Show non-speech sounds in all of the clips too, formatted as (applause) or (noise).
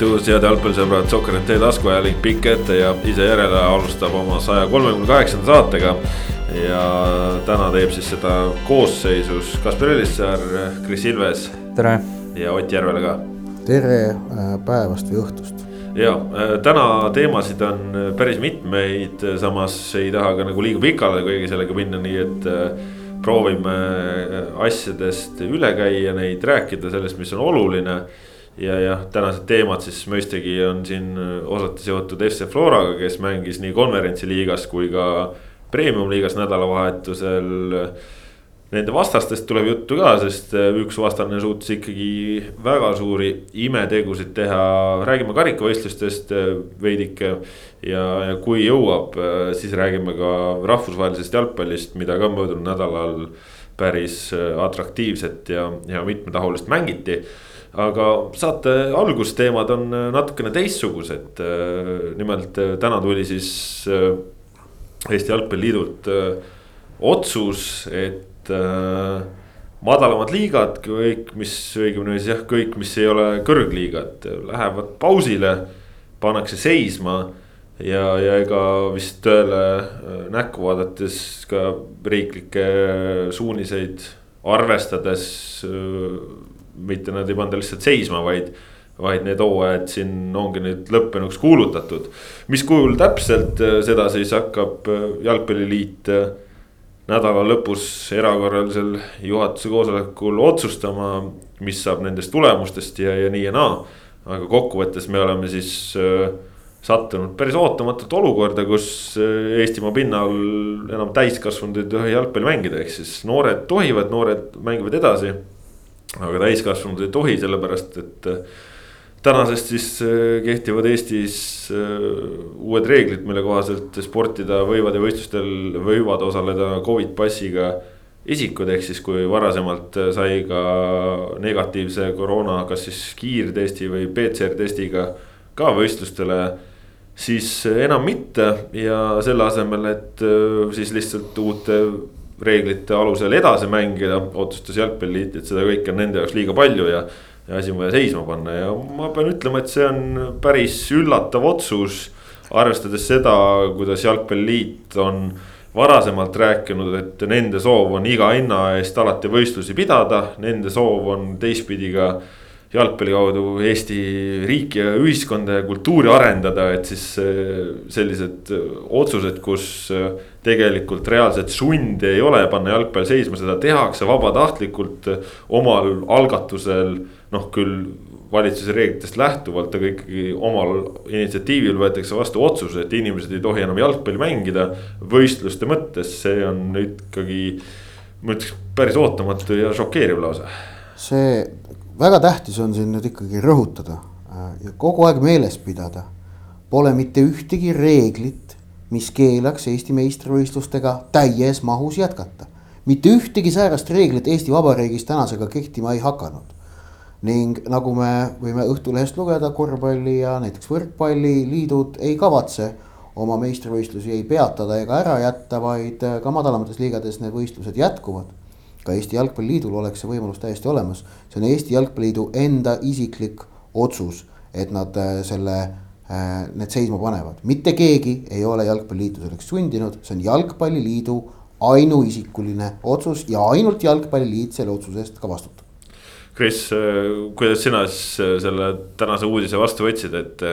tervitus, head jalgpallisõbrad, Sokkernet taskuajaling pikk ette ja ise järele alustab oma saja kolmekümne kaheksanda saatega. ja täna teeb siis seda koosseisus Kaspar Elissaar, Kris Ilves. tere. ja Ott Järvela ka. tere äh, päevast või õhtust. ja äh, täna teemasid on päris mitmeid, samas ei taha ka nagu liiga pikale kõige sellega minna, nii et äh, proovime asjadest üle käia, neid rääkida sellest, mis on oluline ja jah, tänased teemad siis mõistagi on siin osati seotud FC Floraga, kes mängis nii konverentsiliigas kui ka premium-liigas nädalavahetusel. Nende vastastest tuleb juttu ka, sest üks vastane suutis ikkagi väga suuri imetegusid teha, räägime karikavõistlustest veidike. ja, ja kui jõuab, siis räägime ka rahvusvahelisest jalgpallist, mida ka möödunud nädalal päris atraktiivset ja, ja mitmetahulist mängiti aga saate algusteemad on äh, natukene teistsugused. Äh, nimelt äh, täna tuli siis Eesti Jalgpalliliidult otsus, et madalamad liigad, kõik, mis õigemini siis jah, kõik, mis ei ole kõrgliigad, lähevad pausile, pannakse seisma ja, ja ega vist tõele näkku vaadates ka riiklikke suuniseid arvestades mitte nad ei panda lihtsalt seisma, vaid vaid need hooajad siin ongi nüüd lõppenuks kuulutatud. mis kujul täpselt, äh, seda siis hakkab äh, jalgpalliliit äh, nädala lõpus erakorralisel juhatuse koosolekul otsustama, mis saab nendest tulemustest ja, ja nii ja naa. aga kokkuvõttes me oleme siis sattunud päris ootamatut olukorda, kus Eestimaa pinnal enam täiskasvanud ei tohi jalgpalli mängida, ehk siis noored tohivad, noored mängivad edasi aga täiskasvanud ei tohi, sellepärast et äh, tänasest siis äh, kehtivad Eestis äh, uued reeglid, mille kohaselt sportida võivad ja võistlustel võivad osaleda Covid passiga isikud, ehk siis kui varasemalt sai ka negatiivse koroona, kas siis kiirtesti või PCR testiga ka võistlustele siis enam mitte. Ja selle asemel, et siis lihtsalt uute reeglite alusel edasi mängida, otsustas jalgpalliliit, et seda kõike on nende jaoks liiga palju ja. ja asi on vaja seisma panna ja ma pean ütlema, et see on päris üllatav otsus. arvestades seda, kuidas jalgpalliliit on varasemalt rääkinud, et nende soov on iga hinna eest alati võistlusi pidada, nende soov on teistpidi ka jalgpalli kaudu Eesti riiki ja ühiskonda ja kultuuri arendada, et siis äh, sellised otsused, kus äh, tegelikult reaalset sundi ei ole panna jalgpall seisma, seda tehakse vabatahtlikult omal algatusel. noh, küll valitsuse reeglitest lähtuvalt, aga ikkagi omal initsiatiivil võetakse vastu otsus, et inimesed ei tohi enam jalgpalli mängida võistluste mõttes, see on ikkagi. ma ütleks päris ootamatu ja šokeeriv lausa. see väga tähtis on siin nüüd ikkagi rõhutada äh, ja kogu aeg meeles pidada. Pole mitte ühtegi reeglit, mis keelaks Eesti meistrivõistlustega täies mahus jätkata. mitte ühtegi säärast reeglit Eesti Vabariigis tänasega kehtima ei hakanud. ning nagu me võime Õhtulehest lugeda, korvpalli ja näiteks võrkpalliliidud ei kavatse oma meistrivõistlusi ei peatada ega ära jätta, vaid ka madalamates liigades need võistlused jätkuvad ka Eesti Jalgpalliliidul oleks see võimalus täiesti olemas. see on Eesti Jalgpalliliidu enda isiklik otsus, et nad äh, selle, need seisma panevad, mitte keegi ei ole Jalgpalliliitu selleks sundinud, see on Jalgpalliliidu ainuisikuline otsus ja ainult Jalgpalliliit selle otsuse eest ka vastutab. Kris, äh, kuidas sina siis selle tänase uudise vastu võtsid, et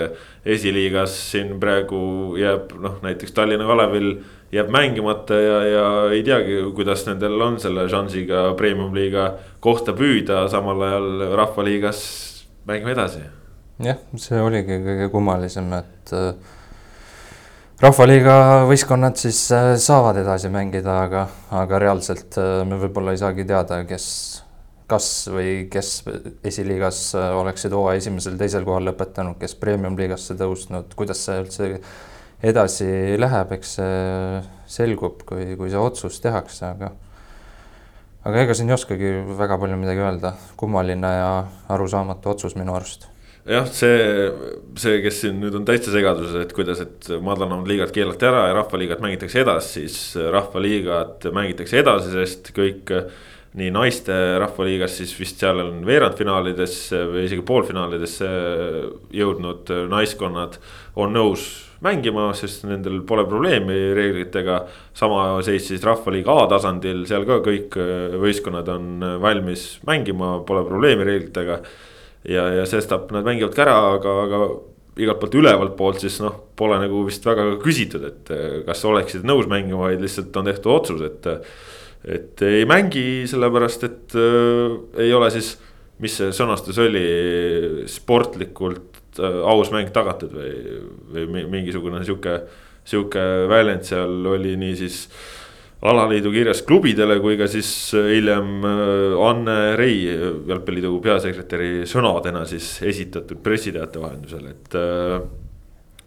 esiliigas siin praegu jääb noh, näiteks Tallinna Kalevil jääb mängimata ja, ja ei teagi, kuidas nendel on selle šansiga premium-liiga kohta püüda, samal ajal rahvaliigas mängime edasi. Jah, see oligi kõige kummalisem, et äh, rahvaliiga võistkonnad siis äh, saavad edasi mängida, aga, aga reaalselt äh, me võib-olla ei saagi teada, kes, kas või kes esiliigas oleksid hooaja esimesel-teisel kohal lõpetanud, kes premium-liigasse tõusnud, kuidas see üldse edasi läheb, eks see selgub, kui, kui see otsus tehakse, aga aga ega siin ei oskagi väga palju midagi öelda, kummaline ja arusaamatu otsus minu arust jah, see, see, kes siin nüüd on täitsa segaduses, et kuidas, et madalamad liigad keelati ära ja rahvaliigat mängitakse edasi, siis rahvaliigat mängitakse edasi, sest kõik nii naiste rahvaliigas, siis vist seal on veerandfinaalidesse või isegi poolfinaalidesse jõudnud naiskonnad on nõus mängima, sest nendel pole probleemi reeglitega. sama seis siis rahvaliiga A-tasandil, seal ka kõik võistkonnad on valmis mängima, pole probleemi reeglitega. Ja, ja sestap nad mängivadki ära, aga, aga igalt poolt ülevalt poolt, siis noh, pole nagu vist väga küsitud, et kas oleksid nõus mängima, vaid lihtsalt on tehtud otsus, et et ei mängi, sellepärast et äh, ei ole siis, mis see sõnastus oli, sportlikult äh, aus mäng tagatud või, või mingisugune sihuke, sihuke väljend seal oli niisiis alaliidu kirjas klubidele kui ka siis hiljem äh, Anne Rei, jalgpalliliidu peasekretäri sõnadena siis esitatud pressiteate vahendusel, et äh,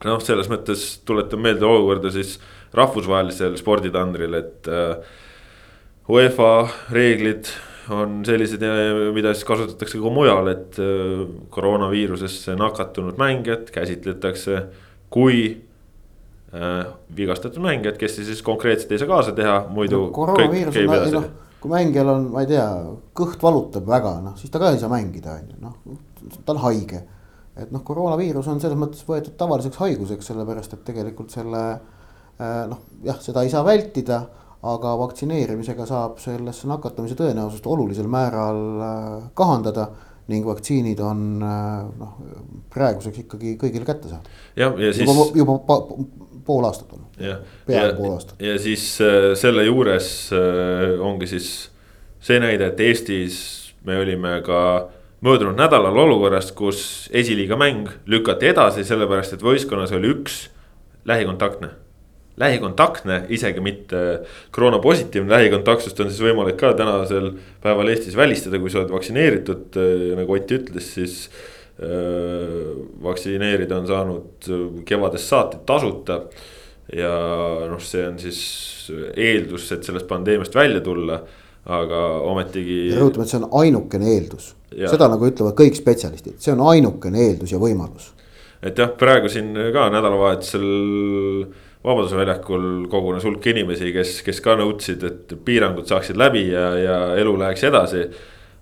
noh, selles mõttes tuletan meelde olukorda siis rahvusvahelisel sporditandril, et äh, UEFA reeglid on sellised, mida siis kasutatakse ka mujal, et äh, koroonaviirusesse nakatunud mängijad käsitletakse kui äh, vigastatud mängijad, kes siis konkreetselt ei saa kaasa teha, muidu no,. noh, kui mängijal on, ma ei tea, kõht valutab väga, noh siis ta ka ei saa mängida, on ju, noh, ta on haige. et noh, koroonaviirus on selles mõttes võetud tavaliseks haiguseks, sellepärast et tegelikult selle äh, noh, jah, seda ei saa vältida aga vaktsineerimisega saab sellesse nakatumise tõenäosust olulisel määral äh, kahandada ning vaktsiinid on äh, noh, praeguseks ikkagi kõigile kättesaadav. jah, ja siis. juba, juba pool aastat on. peaaegu pool aastat. ja siis äh, selle juures ongi siis see näide, et Eestis me olime ka möödunud nädalal olukorras, kus esiliiga mäng lükati edasi, sellepärast et võistkonnas oli üks lähikontaktne lähikontaktne, isegi mitte koroonapositiivne lähikontaktsust on siis võimalik ka tänasel päeval Eestis välistada, kui sa oled vaktsineeritud, nagu Ott ütles, siis äh,. Vaktsineerida on saanud kevadest saati tasuta. ja noh, see on siis eeldus, et sellest pandeemiast välja tulla, aga ometigi. rõhutame, et see on ainukene eeldus, seda nagu ütlevad kõik spetsialistid, see on ainukene eeldus ja võimalus. et jah, praegu siin ka nädalavahetusel Vabaduse väljakul kogunes hulk inimesi, kes, kes ka nõudsid, et piirangud saaksid läbi ja, ja elu läheks edasi.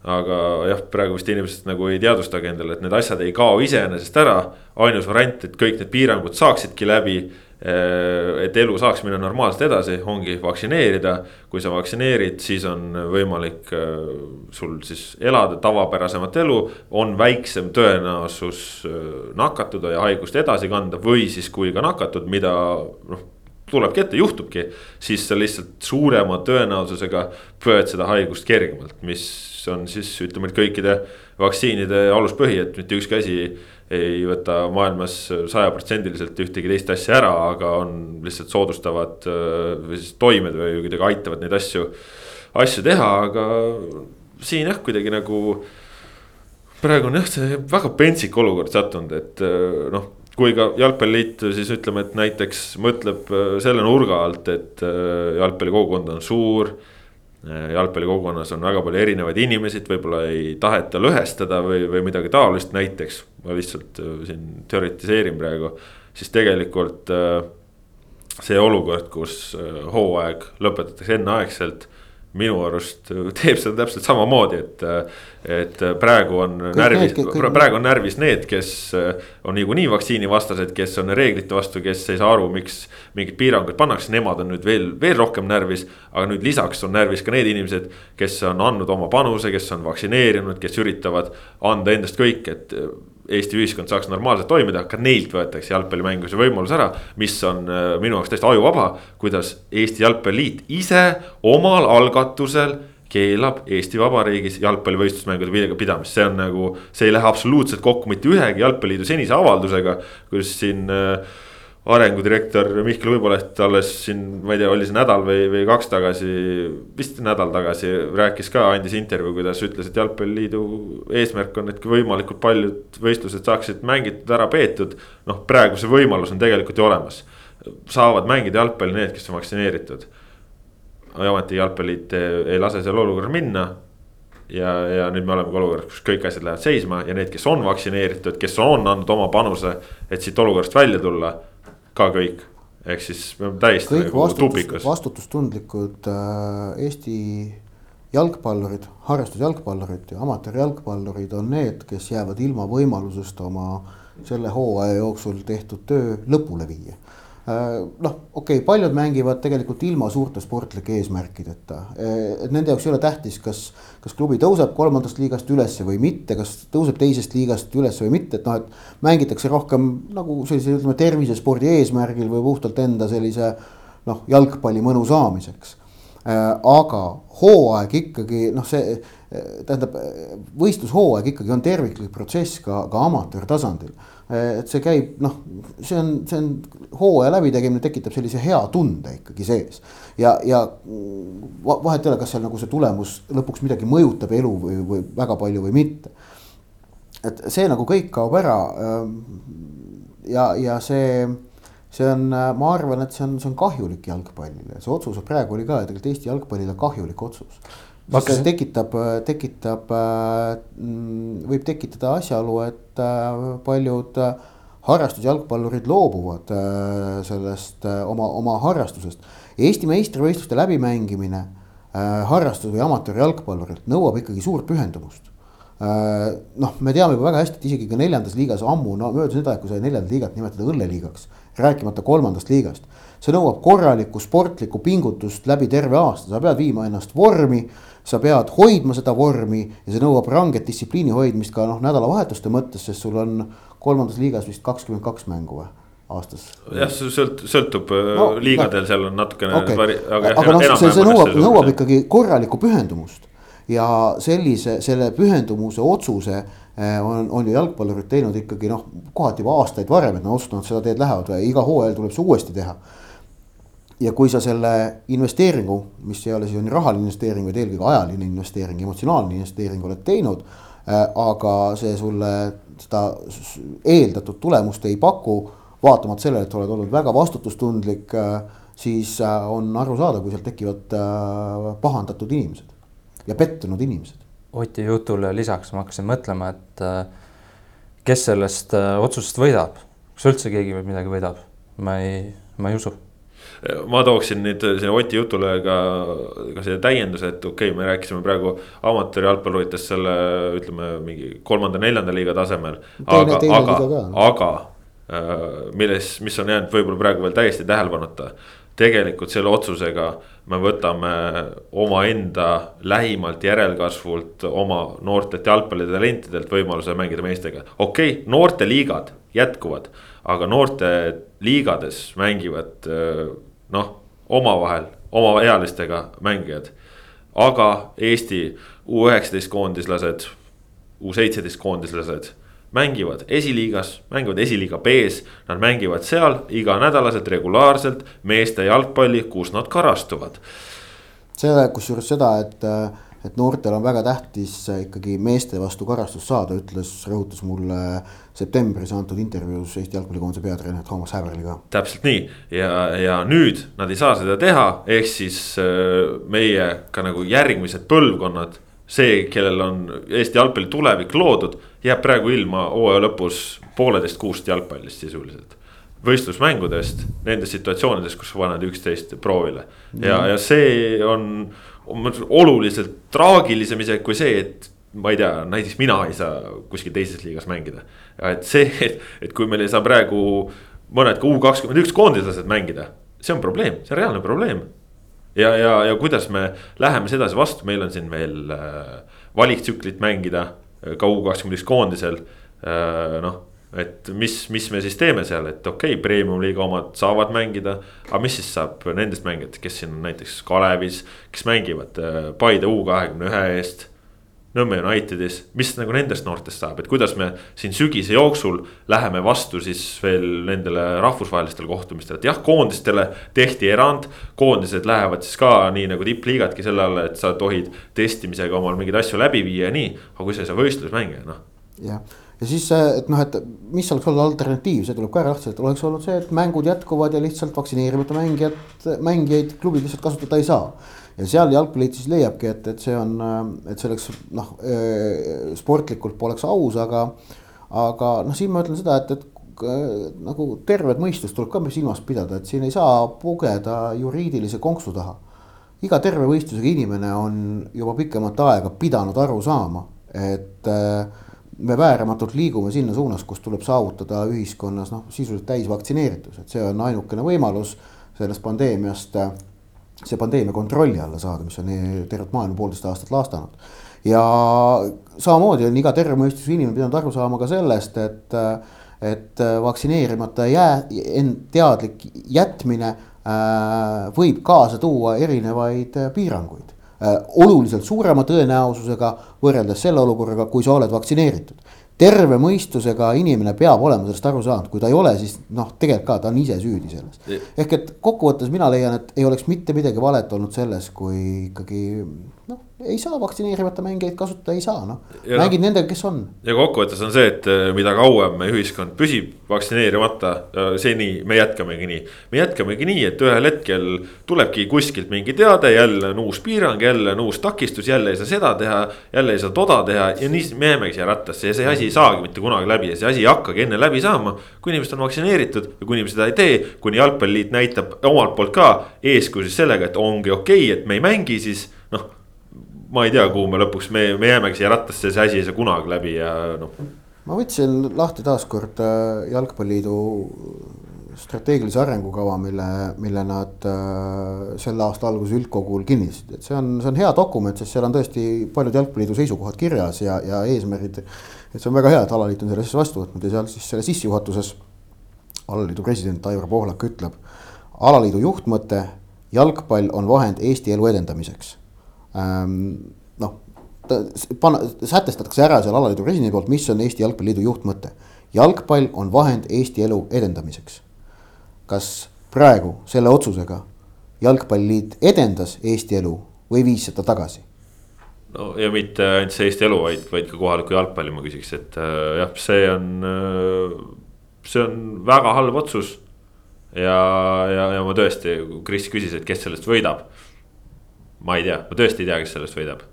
Aga jah, praegu vist inimesed nagu ei teadvustagi endale, et need asjad ei kao iseenesest ära. ainus variant, et kõik need piirangud saaksidki läbi Äh, et elu saaks minna normaalselt edasi, ongi vaktsineerida. kui sa vaktsineerid, siis on võimalik äh, sul siis elada tavapärasemat elu. on väiksem tõenäosus äh, nakatuda ja haigust edasi kanda või siis, kui ka nakatud, mida noh tulebki ette, juhtubki, siis sa lihtsalt suurema tõenäosusega põed seda haigust kergemalt, mis on siis ütleme, et kõikide vaktsiinide aluspõhi, et mitte ükski asi ei võta maailmas sajaprotsendiliselt ühtegi teist asja ära, aga on lihtsalt soodustavad äh, või siis toimed või kuidagi aitavad neid asju, asju teha, aga siin jah, kuidagi nagu. praegu on jah, see väga pentsik olukord sattunud, et äh, noh, kui ka jalgpalliliit siis ütleme, et näiteks mõtleb äh, selle nurga alt, et jalgpallikogukond on suur jalgpallikogukonnas on väga palju erinevaid inimesi, võib-olla ei taheta lõhestada või, või midagi taolist näiteks. ma lihtsalt äh, siin teoritiseerin praegu, siis tegelikult äh, see olukord, kus hooaeg lõpetatakse enneaegselt minu arust teeb seda täpselt samamoodi, et, et praegu on kõik närvis, praegu on närvis need, kes on niikuinii vaktsiinivastased, kes on reeglite vastu, kes ei saa aru, miks mingeid piiranguid pannakse, nemad on nüüd veel, veel rohkem närvis. aga nüüd lisaks on närvis ka need inimesed, kes on andnud oma panuse, kes on vaktsineerinud, kes üritavad anda endast kõik, et Eesti ühiskond saaks normaalselt toimida, ka neilt võetakse jalgpallimängu see võimalus ära. mis on äh, minu jaoks täiesti ajuvaba, kuidas Eesti Jalgpalliliit ise omal algatusel keelab Eesti Vabariigis jalgpallivõistlusmängude pidamist, see on nagu, see ei lähe absoluutselt kokku mitte ühegi jalgpalliliidu senise avaldusega, kus siin äh, arengudirektor Mihkel Uiboleht alles siin, ma ei tea, oli see nädal või, või kaks tagasi, vist nädal tagasi rääkis ka, andis intervjuu, kuidas ütles, et jalgpalliliidu eesmärk on, et võimalikult paljud võistlused saaksid mängitud, ära peetud. noh, praegu see võimalus on tegelikult ju olemas. saavad mängida jalgpalli need, kes on vaktsineeritud. ja ometi jalgpalliliit ei lase seal olukorral minna ja, ja nüüd me oleme ka olukorras, kus kõik asjad lähevad seisma ja need, kes on vaktsineeritud, kes on andnud oma panuse, et siit olukorrast välja tulla ka kõik, ehk siis me oleme täiesti kõik nagu tupikas. vastutustundlikud äh, Eesti jalgpallurid, harrastusjalgpallurid ja amatöörjalgpallurid on need, kes jäävad ilma võimalusest oma selle hooaja jooksul tehtud töö lõpule viia noh, okei okay,, paljud mängivad tegelikult ilma suurte sportlike eesmärkideta, äh, et nende jaoks ei ole tähtis, kas, kas klubi tõuseb kolmandast liigast ülesse või mitte, kas tõuseb teisest liigast ülesse või mitte, et noh, et mängitakse rohkem nagu sellise ütleme tervisespordi eesmärgil või puhtalt enda sellise noh, jalgpalli mõnu saamiseks. Äh, aga hooaeg ikkagi noh, see tähendab võistlushooaeg ikkagi on terviklik protsess ka, ka amatöörtasandil et see käib, noh, see on, see on hooaja läbitegemine tekitab sellise hea tunde ikkagi sees. ja, ja vahet ei ole, kas seal nagu see tulemus lõpuks midagi mõjutab elu või, või väga palju või mitte. et see nagu kõik kaob ära. Ähm, ja, ja see, see on, ma arvan, et see on, see on kahjulik jalgpallile, see otsus praegu oli ka tegelikult Eesti jalgpallile kahjulik otsus see tekitab, tekitab, mm, võib tekitada asjaolu, et äh, paljud äh, harrastusjalgpallurid loobuvad äh, sellest oma, oma harrastusest. Eesti meistrivõistluste läbimängimine harrastus- või amatöörjalgpallurilt nõuab ikkagi suurt pühendumust. noh, me teame juba väga hästi, et isegi ka neljandas liigas ammu, no möödas nüüd aeg, kui sai neljandat liigat nimetada õlleliigaks, rääkimata kolmandast liigast. see nõuab korralikku sportlikku pingutust läbi terve aasta, sa pead viima ennast vormi sa pead hoidma seda vormi ja see nõuab ranget distsipliini hoidmist ka noh, nädalavahetuste mõttes, sest sul on kolmandas liigas vist kakskümmend kaks mängu või? aastas. jah, see sõlt-, sõltub äh, no, liigadel no,, seal on natukene okay.. aga, aga noh, see, see nõuab, nõuab ikkagi korralikku pühendumust. ja sellise, selle pühendumuse otsuse äh, on, on ju jalgpallurid teinud ikkagi noh, kohati juba aastaid varem, et nad otsustanud seda teed lähevad iga hooajal tuleb see uuesti teha ja kui sa selle investeeringu, mis ei ole siis on rahaline investeering, vaid eelkõige ajaline investeering, emotsionaalne investeering oled teinud äh,. aga see sulle seda eeldatud tulemust ei paku, vaatamata sellele, et oled olnud väga vastutustundlik äh,, siis äh, on arusaadav, kui sealt tekivad äh, pahandatud inimesed ja pettunud inimesed. Oti jutule lisaks ma hakkasin mõtlema, et äh, kes sellest äh, otsusest võidab, kas üldse keegi midagi võidab, ma ei, ma ei usu ma tooksin nüüd sinna Oti jutule ka, ka selle täienduse, et okei okay,, me rääkisime praegu amatöörjalgpalluritest selle ütleme mingi kolmanda-neljanda liiga tasemel. aga, aga, aga äh, milles, mis on jäänud võib-olla praegu veel täiesti tähelepanuta. tegelikult selle otsusega me võtame omaenda lähimalt järelkasvult oma noortelt jalgpallitalentidelt võimaluse mängida meestega. okei okay,, noorteliigad jätkuvad, aga noorteliigades mängivad äh, noh, omavahel, omaealistega mängijad. aga Eesti U üheksateist koondislased, U seitseteist koondislased mängivad esiliigas, mängivad esiliiga B-s, nad mängivad seal iganädalaselt regulaarselt meeste jalgpalli, kus nad karastuvad. see kusjuures seda, et äh, et noortel on väga tähtis ikkagi meeste vastu karastust saada, ütles, rõhutas mulle septembris antud intervjuus Eesti jalgpallikoondise peatreener Toomas Häberli ka. täpselt nii ja, ja nüüd nad ei saa seda teha, ehk siis äh, meie ka nagu järgmised põlvkonnad see, kellel on Eesti jalgpalli tulevik loodud, jääb praegu ilma hooaja lõpus pooleteist kuust jalgpallist sisuliselt. võistlusmängudest nendes situatsioonides, kus paned üksteist proovile ja, ja see on oluliselt traagilisem isegi kui see, et ma ei tea, näiteks mina ei saa kuskil teises liigas mängida. et see, et, et kui meil ei saa praegu mõned ka U kakskümmend üks koondislased mängida, see on probleem, see on reaalne probleem. ja, ja, ja kuidas me läheme sedasi vastu, meil on siin veel äh, valiktsüklit mängida ka U kakskümmend üks koondisel äh,, noh et mis, mis me siis teeme seal, et okei okay,, premium-liiga omad saavad mängida. aga mis siis saab nendest mängijatest, kes siin on näiteks Kalevis, kes mängivad äh, Paide U kahekümne ühe eest. Nõmme Unitedis, mis nagu nendest noortest saab, et kuidas me siin sügise jooksul läheme vastu siis veel nendele rahvusvahelistele kohtumistele, et jah, koondistele tehti erand. koondised lähevad siis ka nii nagu tippliigadki selle alla, et sa tohid testimisega omal mingeid asju läbi viia ja nii, aga kui sa ei saa võistlusmänge, noh. jah ja siis, et noh, et mis oleks olnud alternatiiv, see tuleb ka ära lahti, et oleks olnud see, et mängud jätkuvad ja lihtsalt vaktsineerimata mängijad, mängijaid klubid lihtsalt kasutada ei saa. ja seal jalgpalliliit siis leiabki, et, et see on, et see oleks noh, sportlikult poleks aus, aga. aga noh, siin ma ütlen seda, et, et nagu tervet mõistust tuleb ka silmas pidada, et siin ei saa pugeda juriidilise konksu taha iga terve võistlusega inimene on juba pikemat aega pidanud aru saama, et äh, me vääramatult liigume sinna suunas, kus tuleb saavutada ühiskonnas noh, sisuliselt täisvaktsineeritus, et see on ainukene võimalus sellest pandeemiast, see pandeemia kontrolli alla saada, mis on tervet maailma poolteist aastat lastanud. ja samamoodi on iga tervemõistusega inimene pidanud aru saama ka sellest, et, et vaktsineerimata jää, end teadlik jätmine äh, võib kaasa tuua erinevaid piiranguid oluliselt suurema tõenäosusega võrreldes selle olukorraga, kui sa oled vaktsineeritud. terve mõistusega inimene peab olema sellest aru saanud, kui ta ei ole, siis noh, tegelikult ka ta on ise süüdi selles. ehk et kokkuvõttes mina leian, et ei oleks mitte midagi valet olnud selles, kui ikkagi noh ei saa vaktsineerimata mängijaid kasutada, ei saa noh, mängid nendega, kes on. ja kokkuvõttes on see, et äh, mida kauem meie ühiskond püsib vaktsineerimata, äh, seni me jätkamegi nii. me jätkamegi nii, et ühel hetkel tulebki kuskilt mingi teade, jälle on uus piirang, jälle on uus takistus, jälle ei saa seda teha. jälle ei saa toda teha ja nii me jäämegi siia rattasse ja see asi ei saagi mitte kunagi läbi ja see asi ei hakkagi enne läbi saama. kui inimesed on vaktsineeritud ja kui inimesed seda ei tee, kuni jalgpalliliit näitab omalt poolt ka eeskuju sellega, et ongi okei okay,, et me ei mängi, siis noh ma ei tea, kuhu me lõpuks, me, me jäämegi siia rattasse, see asi ei saa kunagi läbi ja noh. ma võtsin lahti taaskord äh, Jalgpalliliidu strateegilise arengukava, mille, mille nad äh, selle aasta alguses üldkogul kinnitasid, et see on, see on hea dokument, sest seal on tõesti paljud Jalgpalliliidu seisukohad kirjas ja, ja eesmärgid. et see on väga hea, et alaliit on selle asja vastu võtnud ja seal siis selle sissejuhatuses alaliidu president Aivar Pohlak ütleb. alaliidu juhtmõte, jalgpall on vahend Eesti elu edendamiseks Ähm, noh, panna, sätestatakse ära seal alaliidu presidendi poolt, mis on Eesti Jalgpalliliidu juhtmõte. jalgpall on vahend Eesti elu edendamiseks. kas praegu selle otsusega Jalgpalliliit edendas Eesti elu või viis seda tagasi? no ja mitte ainult see Eesti elu, vaid, vaid ka kohalikku jalgpalli ma küsiks, et äh, jah, see on äh,, see on väga halb otsus. ja, ja, ja ma tõesti, Kris küsis, et kes sellest võidab ma ei tea, ma tõesti ei tea, kes sellest võidab.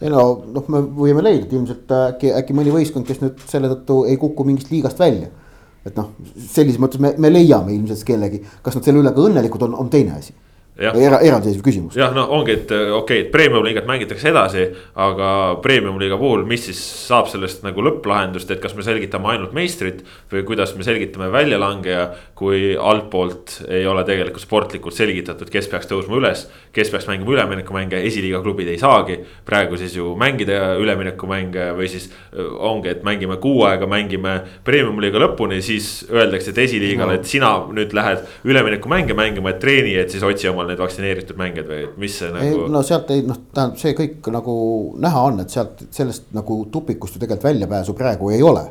ei no noh, me võime leida, et ilmselt äkki, äkki mõni võistkond, kes nüüd selle tõttu ei kuku mingist liigast välja. et noh, sellises mõttes me, me leiame ilmselt kellegi, kas nad selle üle ka õnnelikud on, on teine asi era, eraldiseisev küsimus. jah, no ongi, et okei okay,, et premium liigat mängitakse edasi, aga premium liiga puhul, mis siis saab sellest nagu lõpplahendust, et kas me selgitame ainult meistrit või kuidas me selgitame väljalangeja. kui altpoolt ei ole tegelikult sportlikult selgitatud, kes peaks tõusma üles, kes peaks mängima üleminekumänge, esiliiga klubid ei saagi. praegu siis ju mängida üleminekumänge või siis ongi, et mängime kuu aega, mängime premium liiga lõpuni, siis öeldakse, et esiliigale, et sina nüüd lähed üleminekumänge mängima, et treeni, et siis otsi oma need vaktsineeritud mängijad või mis see nagu. no sealt ei noh, tähendab, see kõik nagu näha on, et sealt sellest nagu tupikust ju tegelikult väljapääsu praegu ei ole.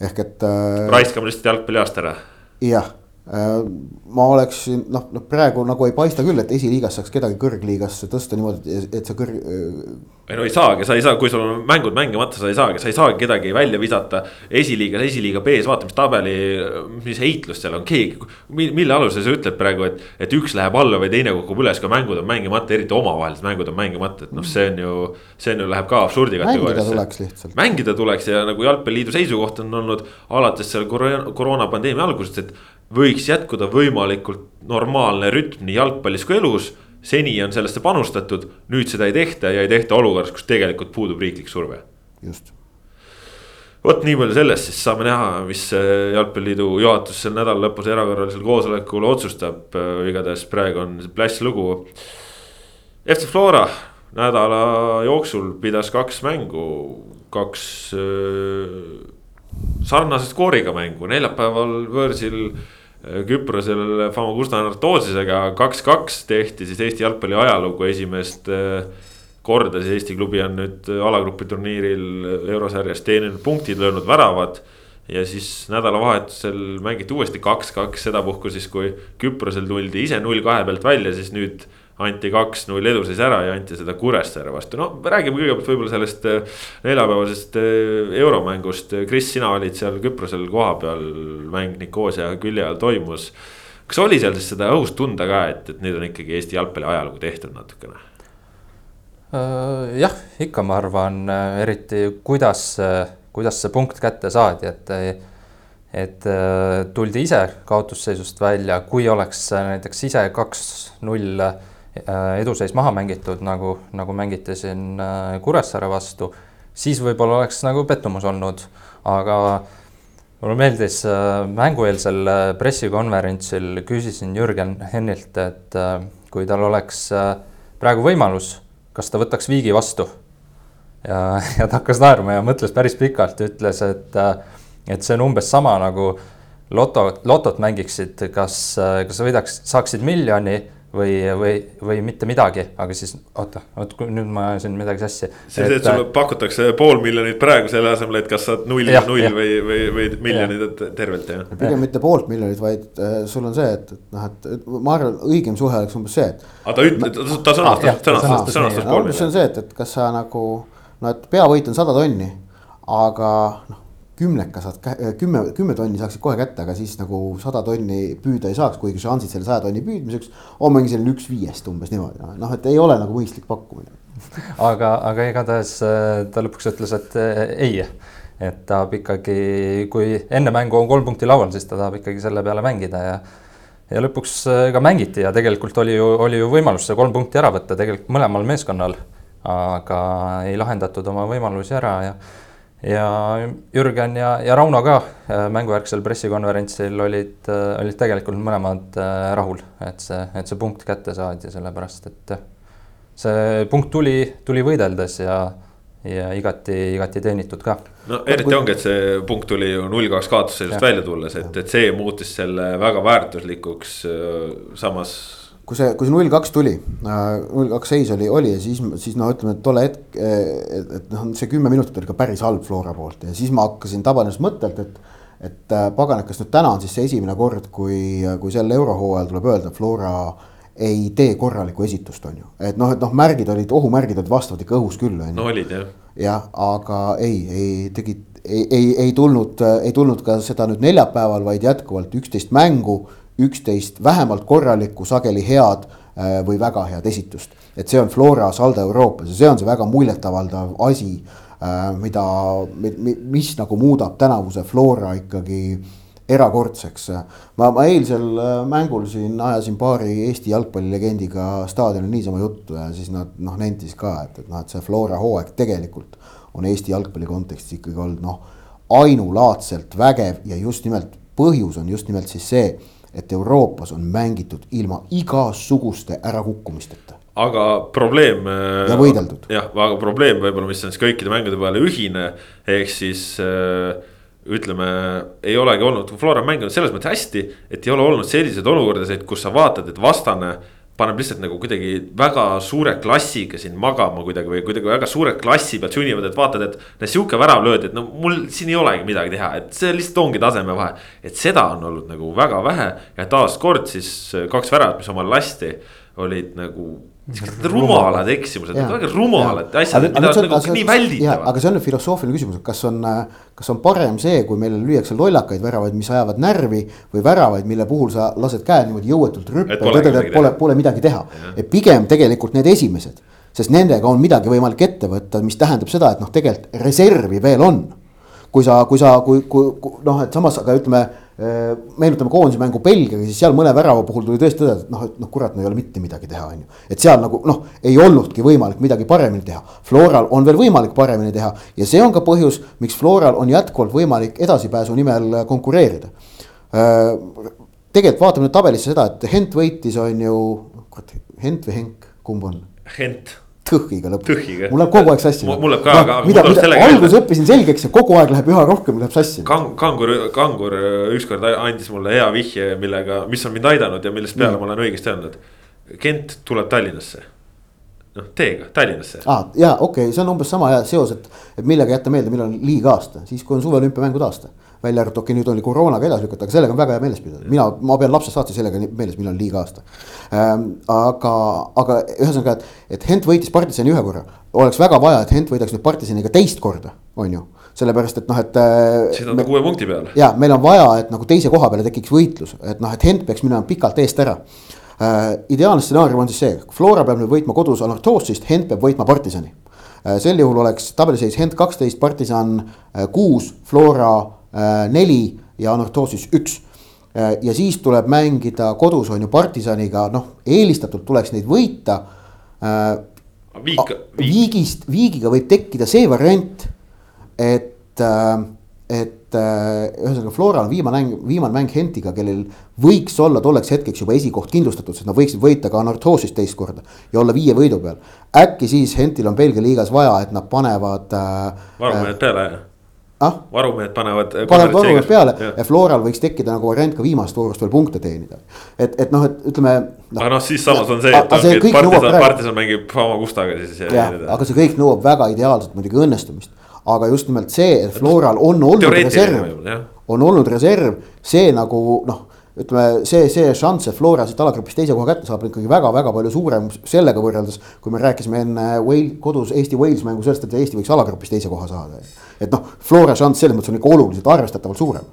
ehk et äh,. raiskame lihtsalt jalgpalliaasta ära. jah ma oleksin noh, noh praegu nagu ei paista küll, et esiliigas saaks kedagi kõrgliigasse tõsta niimoodi, et see kõrg. ei no ei saagi, sa ei saa, kui sul on mängud mängimata, sa ei saagi, sa ei saagi kedagi välja visata. esiliigas, esiliiga B-s, vaata, mis tabeli, mis heitlus seal on, keegi. mille alusel sa ütled praegu, et, et üks läheb alla või teine kukub üles, kui mängud on mängimata, eriti omavahelised mängud on mängimata, et noh, see on ju. see on ju, läheb ka absurdi kategooriasse. mängida tuleks lihtsalt. mängida tuleks ja nagu jalgpalliliidu seisukoht on olnud alates seal koroona, koroonapandeemia algusest, et võiks jätkuda võimalikult normaalne rütm nii jalgpallis kui elus. seni on sellesse panustatud, nüüd seda ei tehta ja ei tehta olukorras, kus tegelikult puudub riiklik surve. just. vot nii palju sellest, siis saame näha, mis jalgpalliliidu juhatus sel nädala lõpus erakorralisel koosolekul otsustab. igatahes praegu on pläss lugu. FC Flora nädala jooksul pidas kaks mängu, kaks sarnase skooriga mängu, neljapäeval võõrsil Äh, Küprosel Famagusta Nartoosisega kaks-kaks tehti siis Eesti jalgpalli ajalugu esimest äh, korda siis Eesti klubi on nüüd alagrupi turniiril eurosarjas teeninud punktid, löönud väravad. ja siis nädalavahetusel mängiti uuesti kaks-kaks, sedapuhku siis, kui Küprosel tuldi ise null kahe pealt välja, siis nüüd anti kaks-null eduseis ära ja anti seda Kuressaare vastu, no räägime kõigepealt võib-olla sellest äh, neljapäevasest äh, euromängust. Kris, sina olid seal Küprosel kohapeal, mäng Nikosia külje all toimus. kas oli seal siis seda õhust tunda ka, et, et nüüd on ikkagi Eesti jalgpalli ajalugu tehtud natukene? Äh, jah, ikka ma arvan, eriti kuidas, kuidas see punkt kätte saadi, et et tuldi ise kaotusseisust välja, kui oleks näiteks ise kaks-null eduseis maha mängitud, nagu, nagu mängiti siin Kuressaare vastu, siis võib-olla oleks nagu pettumus olnud, aga mulle meeldis mängueelsel pressikonverentsil, küsisin Jürgen Hennilt, et kui tal oleks praegu võimalus, kas ta võtaks viigi vastu. Ja, (laughs) ja ta hakkas naerma ja mõtles päris pikalt ja ütles, et, et see on umbes sama nagu loto, lotot mängiksid, kas, kas sa võidaks, saaksid miljoni või, või, või mitte midagi, aga siis oota, oot nüüd ma ajasin midagi sassi. see, see, et sulle pakutakse pool miljonit praegu selle asemel, et kas saad null, null ja. või, või, või miljonit tervelt jah. pigem mitte poolt miljonit, vaid äh, sul on see, et, et noh, et ma arvan, õigem suhe oleks umbes see, et. aga ta ütleb, ta sõnastas, sõnastas, sõnastas pool miljonit. see on see, et, et kas sa nagu no et peavõit on sada tonni, aga noh, kümneka saad, kümme, kümme tonni saaksid kohe kätte, aga siis nagu sada tonni püüda ei saaks, kuigi šansid selle saja tonni püüdmiseks on mingi selline üks viiest umbes niimoodi, noh, et ei ole nagu mõistlik pakkumine. (laughs) aga, aga igatahes äh, ta lõpuks ütles, et äh, ei, et tahab ikkagi, kui enne mängu on kolm punkti laual, siis ta tahab ikkagi selle peale mängida ja ja lõpuks äh, ka mängiti ja tegelikult oli ju, oli ju võimalus see kolm punkti ära võtta tegelikult mõlemal meeskonnal aga ei lahendatud oma võimalusi ära ja ja Jürgen ja, ja Rauno ka äh, mängujärgsel pressikonverentsil olid, äh, olid tegelikult mõlemad äh, rahul, et see, et see punkt kätte saadi, sellepärast et see punkt tuli, tuli võideldes ja, ja igati, igati teenitud ka. no eriti ongi, et see punkt tuli ju null kaks kaotusseisust välja tulles, et, et see muutis selle väga väärtuslikuks. samas kui see, kui see null kaks tuli, null kaks seis oli, oli ja siis, siis no ütleme, et tolle hetk, et, et noh, see kümme minutit oli ka päris halb Flora poolt ja siis ma hakkasin tabanes mõttelt, et. et äh, pagan, kas nüüd täna on siis see esimene kord, kui, kui sel eurohooajal tuleb öelda, Flora ei tee korralikku esitust, on ju. et noh, et noh, märgid olid, ohumärgid olid vastavad ikka õhus küll, on ju. no olid jah. jah, aga ei, ei tegid, ei, ei, ei tulnud, ei tulnud ka seda nüüd neljapäeval, vaid jätkuvalt üksteist mängu üksteist vähemalt korralikku, sageli head äh, või väga head esitust. et see on Flora saldo Euroopas ja see on see väga muljetavaldav asi, äh, mida, mis nagu muudab tänavuse Flora ikkagi erakordseks. ma, ma eilsel äh, mängul siin ajasin paari Eesti jalgpallilegendiga staadionil niisama juttu ja siis nad noh nentis ka, et, et noh, et see Flora hooaeg tegelikult on Eesti jalgpalli kontekstis ikkagi olnud noh, ainulaadselt vägev ja just nimelt põhjus on just nimelt siis see et Euroopas on mängitud ilma igasuguste ärakukkumisteta. aga probleem. ja võideldud. jah, aga probleem võib-olla, mis on siis kõikide mängude peale ühine, ehk siis äh, ütleme, ei olegi olnud, Flora on mänginud selles mõttes hästi, et ei ole olnud selliseid olukordasid, kus sa vaatad, et vastane paneb lihtsalt nagu kuidagi väga suure klassiga siin magama kuidagi või kuidagi väga suure klassi pealt sunnivad, et vaatad, et. sihuke värav löödi, et no mul siin ei olegi midagi teha, et see lihtsalt ongi tasemevahe. et seda on olnud nagu väga vähe ja taaskord siis kaks väravat, mis omal lasti, olid nagu rumalad eksimused, väga rumalad asjad, mida on nagu nii välditavad. aga see on nüüd filosoofiline küsimus, et kas on, kas on parem see, kui meil lüüakse lollakaid väravaid, mis ajavad närvi. või väravaid, mille puhul sa lased käe niimoodi jõuetult rüppe ja tõded, et pole, pole midagi teha. et pigem tegelikult need esimesed, sest nendega on midagi võimalik ette võtta, mis tähendab seda, et noh, tegelikult reservi veel on. kui sa, kui sa, kui, kui, kui noh, et samas, aga ütleme meenutame koondise mängu Belgiaga, siis seal mõne värava puhul tuli tõesti tõdeda, et noh, et noh, kurat, no ei ole mitte midagi teha, on ju. et seal nagu noh, ei olnudki võimalik midagi paremini teha. Floral on veel võimalik paremini teha ja see on ka põhjus, miks Floral on jätkuvalt võimalik edasipääsu nimel konkureerida. Äh, tegelikult vaatame nüüd tabelisse seda, et Hent võitis, on ju, kurat, Hent või Henk, kumb on? Hent tõhhiga lõpuks. mul läheb kogu aeg sassi. mul läheb ka aga. mida, mida alguses õppisin selgeks ja kogu aeg läheb üha rohkem läheb sassi. Kang-, kangur, kangur ükskord andis mulle hea vihje, millega, mis on mind aidanud ja millest peale mm. ma olen õigesti öelnud. Kent tuleb Tallinnasse noh, teega Tallinnasse. aa, jaa, okei okay,, see on umbes sama hea seos, et, et millega jätta meelde, millal on liiga-aasta, siis kui on suveolümpiamängude aasta. Välja arvatud, okei okay,, nüüd oli koroonaga edasi lükata, aga sellega on väga hea meeles pidada, mina, ma pean lapsest saati sellega meeles, millal on liiga-aasta ähm,. aga, aga ühesõnaga, et, et Hent võitis partisani ühe korra, oleks väga vaja, et Hent võidaks nüüd partisaniga teist korda, on ju sellepärast et noh, et. Äh, siis on ta kuue punkti peal. ja meil on vaja, et nagu teise koha peale tekiks võitlus, et noh, et Hent peaks minema pikalt eest ära äh,. ideaalne stsenaarium on siis see, Flora peab nüüd võitma kodus Anortosist, Hent peab võitma Partisani äh,. sel juhul oleks tabeliseis Hent kaksteist, Partisan äh, kuus, Flora äh, neli ja Anortosis üks ja siis tuleb mängida kodus on ju partisaniga, noh eelistatult tuleks neid võita. Viik, viik. viigist, viigiga võib tekkida see variant, et, et ühesõnaga Floral on viimane mäng, viimane mäng Hentiga, kellel võiks olla tolleks hetkeks juba esikoht kindlustatud, sest nad võiksid võita ka Nortosist teist korda ja olla viie võidu peal. äkki siis Hentil on Belgia liigas vaja, et nad panevad äh,. varumehed peale ah? varumehed panevad. panevad varumehed peale ja. ja Floral võiks tekkida nagu variant ka viimast voorust veel punkte teenida. et, et noh, et ütleme no.. aga noh, siis samas on see, et, see et partisan, partisan mängib Famagustaga siis. jah, aga see kõik nõuab väga ideaalselt muidugi õnnestumist aga just nimelt see, et Floral on olnud reserv, on olnud reserv, see nagu noh ütleme, see, see šanss, et Flora siit alagrupist teise koha kätte saab, on ikkagi väga-väga palju suurem sellega võrreldes. kui me rääkisime enne Wales, kodus Eesti-Wales mängu sellest, et Eesti võiks alagrupis teise koha saada. et noh, Flora šanss selles mõttes on ikka oluliselt arvestatavalt suurem.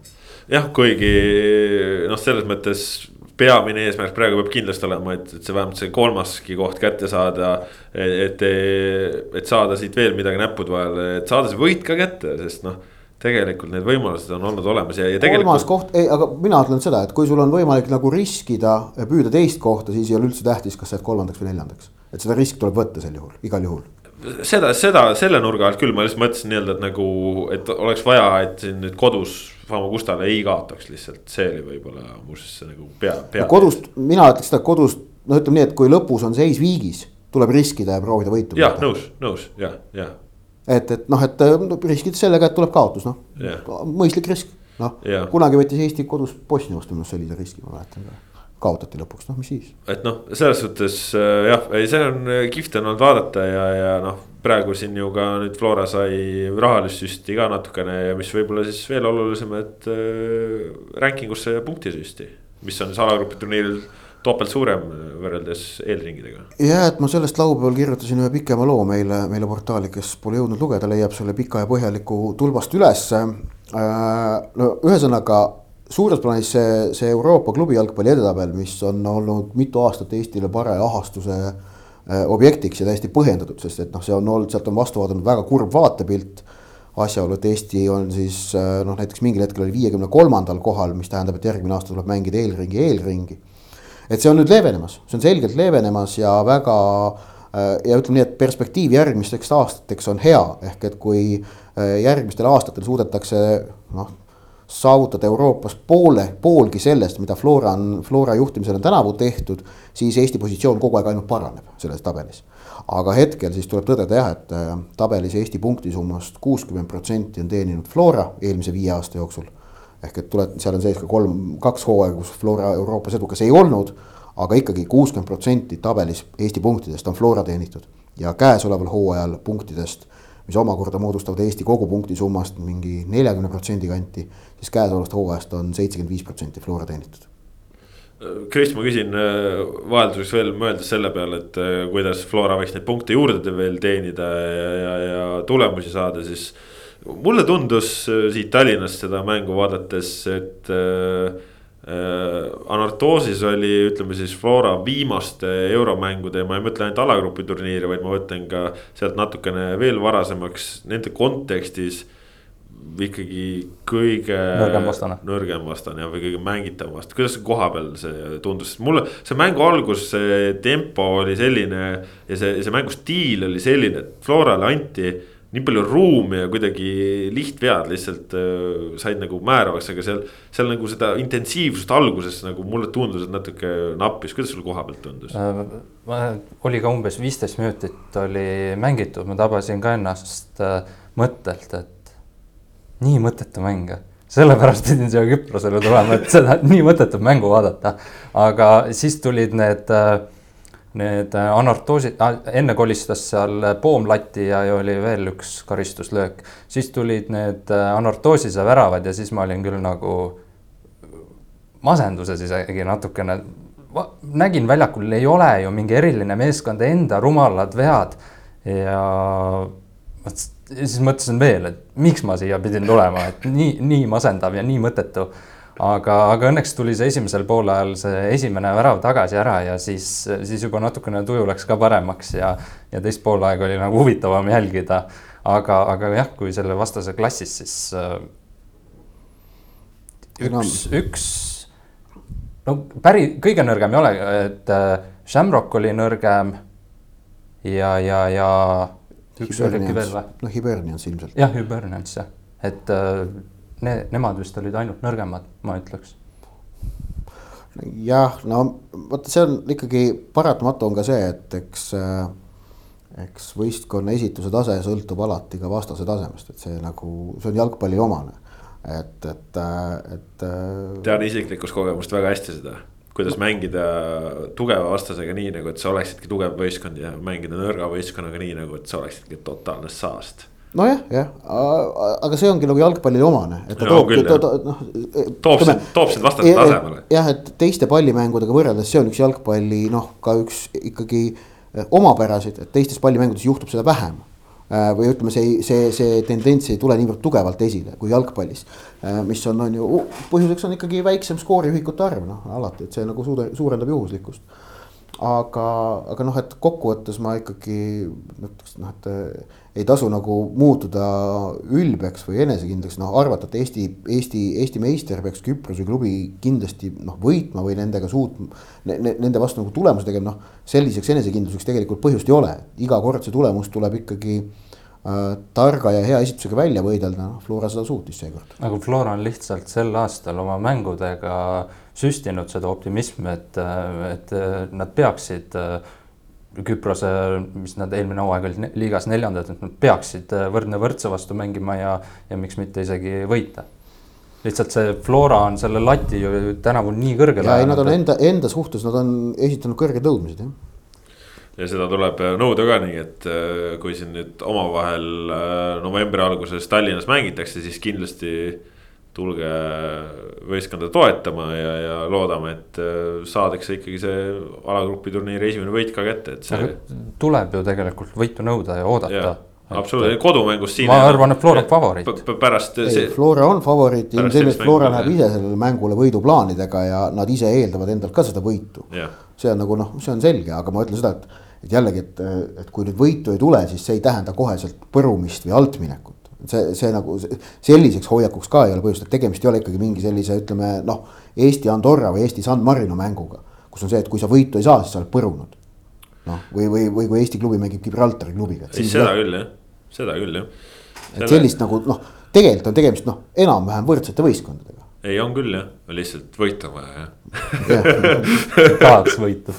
jah, kuigi noh, selles mõttes peamine eesmärk praegu peab kindlasti olema, et, et see vähemalt see kolmaski koht kätte saada. et, et saada siit veel midagi näppude vahele, et saada see võit ka kätte, sest noh tegelikult need võimalused on olnud olemas ja, ja tegelikult. kolmas koht, ei, aga mina ütlen seda, et kui sul on võimalik nagu riskida ja püüda teist kohta, siis ei ole üldse tähtis, kas sa jääd kolmandaks või neljandaks. et seda riski tuleb võtta sel juhul, igal juhul. seda, seda selle nurga alt küll ma lihtsalt mõtlesin nii-öelda, et nagu, et oleks vaja, et siin nüüd kodus Famagustale ei kaotaks lihtsalt, see oli võib-olla muuseas nagu pea, pea. kodust, mina ütleks seda kodust, no ütleme nii, et kui lõpus on seis viigis, tuleb riskida ja proovida võitu. jah, nõus, nõus, jah, jah. Et, et noh, et riskida sellega, et tuleb kaotus, noh yeah., mõistlik risk, noh yeah., kunagi võttis Eesti kodus Bosnia vastu minu arust sellise riski, ma mäletan ka kaotati lõpuks, noh, mis siis. et noh, selles suhtes äh, jah, ei, see on äh, kihvt on olnud vaadata ja, ja noh, praegu siin ju ka nüüd Flora sai rahalist süsti ka natukene ja mis võib-olla siis veel olulisem, et äh, ranking usse punktisüsti. mis on siis alagrupi turniiril topelt suurem võrreldes eelringidega. ja, et ma sellest laupäeval kirjutasin ühe pikema loo meile, meile portaali, kes pole jõudnud lugeda, leiab selle pika ja põhjaliku tulbast ülesse äh,. no ühesõnaga suures plaanis see, see Euroopa klubi jalgpalli edetabel, mis on olnud mitu aastat Eestile paraja ahastuse äh, objektiks ja täiesti põhjendatud, sest et noh, see on olnud, sealt on vastu vaadanud väga kurb vaatepilt. asjaolu, et Eesti on siis äh, noh, näiteks mingil hetkel oli viiekümne kolmandal kohal, mis tähendab, et järgmine aasta tuleb mängida eelringi, eelringi. Et see on nüüd leevenemas, see on selgelt leevenemas ja väga äh, ja ütleme nii, et perspektiiv järgmisteks aastateks on hea, ehk et kui järgmistel aastatel suudetakse noh saavutada Euroopas poole, poolgi sellest, mida Flora on, Flora juhtimisel on tänavu tehtud, siis Eesti positsioon kogu aeg ainult paraneb selles tabelis. aga hetkel siis tuleb tõdeda jah, et äh, tabelis Eesti punktisummast kuuskümmend protsenti on teeninud Flora eelmise viie aasta jooksul. Ehk et tuleb, seal on sees ka kolm, kaks hooaega, kus Flora Euroopas edukas ei olnud, aga ikkagi kuuskümmend protsenti tabelis Eesti punktidest on Flora teenitud ja käesoleval hooajal punktidest mis omakorda moodustavad Eesti kogupunktisummast mingi neljakümne protsendi kanti, siis käesolevast hooajast on seitsekümmend viis protsenti Flora teenitud. Kris, ma küsin äh, vahelduseks veel mõeldes selle peale, et äh, kuidas Flora võiks neid punkte juurde veel teenida ja, ja, ja tulemusi saada, siis. Mulle tundus äh, siit Tallinnast seda mängu vaadates, et äh, Äh, Anartoosis oli, ütleme siis Flora viimaste euromängude ja ma ei mõtle ainult alagrupi turniiri, vaid ma mõtlen ka sealt natukene veel varasemaks nende kontekstis. ikkagi kõige nõrgem vastane, nõrgem vastane või kõige mängitavam vastane, kuidas koha peal see tundus, mulle see mängu algus, see tempo oli selline. ja see, see mängustiil oli selline, et Florale anti nii palju ruumi ja kuidagi lihtvead lihtsalt äh, said nagu määravaks, aga seal. seal nagu seda intensiivsust alguses nagu mulle tundus, et natuke nappis, kuidas sul koha pealt tundus äh,? oli ka umbes viisteist minutit oli mängitud, ma tabasin ka ennast äh, mõttelt, et nii mõttetu mäng sellepärast pidin siia Küprosele tulema, et seda nii mõttetut mängu vaadata. aga siis tulid need äh, need äh, anartoosid, enne kolistas seal poomlati ja oli veel üks karistuslöök. siis tulid need äh, anartoosise väravad ja siis ma olin küll nagu masenduses isegi natukene. nägin väljakul ei ole ju mingi eriline meeskond, enda rumalad vead ja siis mõtlesin veel, et miks ma siia pidin tulema, et nii, nii masendav ja nii mõttetu aga, aga õnneks tuli see esimesel poolajal see esimene värav tagasi ära ja siis, siis juba natukene tuju läks ka paremaks ja, ja teist poolaega oli nagu huvitavam jälgida. aga, aga jah, kui selle vastase klassis, siis äh, üks, üks no päris, kõige nõrgem ei ole, et äh, Shamrock oli nõrgem. ja, ja, ja üks oli äkki veel või? noh, Hibernians ilmselt. jah, Hibernians jah, et äh, ne, nemad vist olid ainult nõrgemad, ma ütleks jah, no vot, see on ikkagi paratamatu on ka see, et eks äh, eks võistkonna esituse tase sõltub alati ka vastase tasemest, et see nagu, see on jalgpalli omane. et, et, et. tean isiklikust kogemust väga hästi seda, kuidas mängida tugeva vastasega nii nagu, et sa oleksidki tugev võistkond ja mängida nõrga võistkonnaga nii nagu, et sa oleksidki totaalne saast nojah, jah, aga see ongi nagu jalgpallile omane, et ta no, toob, ta, ta, noh. toob sind, toob sind vastase tasemele. jah, et teiste pallimängudega võrreldes, see on üks jalgpalli noh, ka üks ikkagi omapärasid, et teistes pallimängudes juhtub seda vähem või ütleme, see, see, see tendents ei tule niivõrd tugevalt esile kui jalgpallis. Mis on, on ju, põhjuseks on ikkagi väiksem skooriühikute arv, noh alati, et see nagu suude, suurendab juhuslikkust aga, aga noh, et kokkuvõttes ma ikkagi ütleks noh, et eh, ei tasu nagu muutuda ülbeks või enesekindlaks, noh arvata, et Eesti, Eesti, Eesti meister peaks Küprose klubi kindlasti noh võitma või nendega suutma ne,. Nende vastu nagu tulemuse tegema, noh selliseks enesekindluseks tegelikult põhjust ei ole, iga kord see tulemus tuleb ikkagi äh, targa ja hea esitusega välja võidelda, noh Flora seda suutis seekord. aga Flora on lihtsalt sel aastal oma mängudega süstinud seda optimismi, et, et nad peaksid Küprose, mis nad eelmine hooaeg olid liigas neljandad, et nad peaksid võrdne võrdse vastu mängima ja, ja miks mitte isegi võita. lihtsalt see Flora on selle lati ju tänavu nii kõrgele. ja ei, nad on enda, enda suhtes, nad on esitanud kõrged nõudmised, jah. ja seda tuleb nõuda ka nii, et kui siin nüüd omavahel novembri alguses Tallinnas mängitakse, siis kindlasti tulge võistkonda toetama ja, ja loodame, et äh, saadakse ikkagi see alagrupi turniiri esimene võit ka kätte, et see. tuleb ju tegelikult võitu nõuda ja oodata. absoluutselt, kodumängus siin. ma arvan, et Flora on favoriit. pärast. Flora on favoriit, ilmselgelt Flora läheb ise sellele mängule võiduplaanidega ja nad ise eeldavad endalt ka seda võitu. see on nagu noh, see on selge, aga ma ütlen seda, et, et jällegi, et, et kui nüüd võitu ei tule, siis see ei tähenda koheselt põrumist või altminekut see, see nagu selliseks hoiakuks ka ei ole põhjust, et tegemist ei ole ikkagi mingi sellise, ütleme noh, Eesti Andorra või Eesti San Marino mänguga. kus on see, et kui sa võitu ei saa, siis sa oled põrunud. noh, või, või, või kui Eesti klubi mängib Gibraltari klubiga. ei, seda jah. küll jah, seda küll jah. et sellist nagu noh, tegelikult on tegemist noh, enam-vähem võrdsete võistkondadega ei, on küll jah, lihtsalt võitu on vaja jah. (laughs) Tahaks võitu.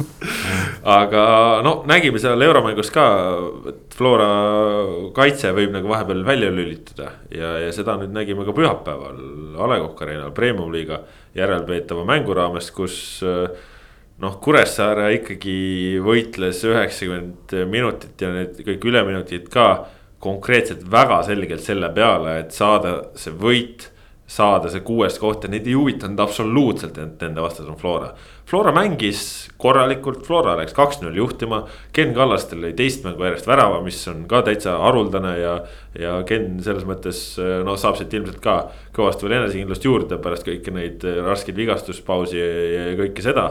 Aga no nägime seal euromängus ka, et Flora kaitse võib nagu vahepeal välja lülitada. Ja, ja seda nüüd nägime ka pühapäeval A Le Coq Arena'l Premium-liiga järelpeetava mängu raames, kus noh, Kuressaare ikkagi võitles üheksakümmend minutit ja need kõik üleminutid ka konkreetselt väga selgelt selle peale, et saada see võit saada see kuues koht ja neid ei huvitanud absoluutselt, et nende vastas on Flora. Flora mängis korralikult, Flora läks kaks-null juhtima. Ken Kallastel lõi teist mängu järjest värava, mis on ka täitsa haruldane ja, ja Ken selles mõttes noh, saab siit ilmselt ka kõvasti veel enesekindlust juurde pärast kõiki neid raskeid vigastuspausi ja, ja kõike seda.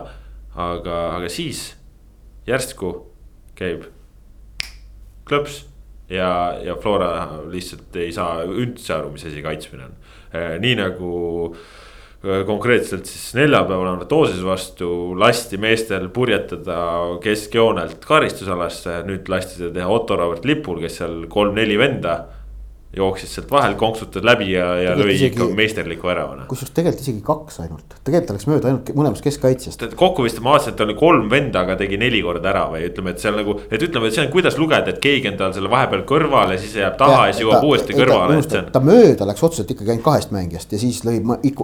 aga, aga siis järsku käib klõps ja, ja Flora lihtsalt ei saa üldse aru, mis asi kaitsmine on. Äh, nii nagu äh, konkreetselt siis neljapäeval Anatoosis vastu lasti meestel purjetada keskjoonelt karistusalasse, nüüd lasti seda teha Otto Robert Lipul, kes seal kolm-neli venda jooksis sealt vahel, konksutas läbi ja, ja lõi ikka meisterliku väravana. kusjuures tegelikult isegi kaks ainult, tegelikult oleks mööda ainult mõlemast keskkaitsjast. kokku vist ma vaatasin, et oli kolm venda, aga tegi neli korda ära või ütleme, et seal nagu, et ütleme, et see on, kuidas lugeda, et keegi on tal selle vahepeal kõrval ja siis jääb taha ja, ja siis jõuab uuesti kõrvale, see on. ta mööda läks otseselt ikkagi ainult kahest mängijast ja siis lõi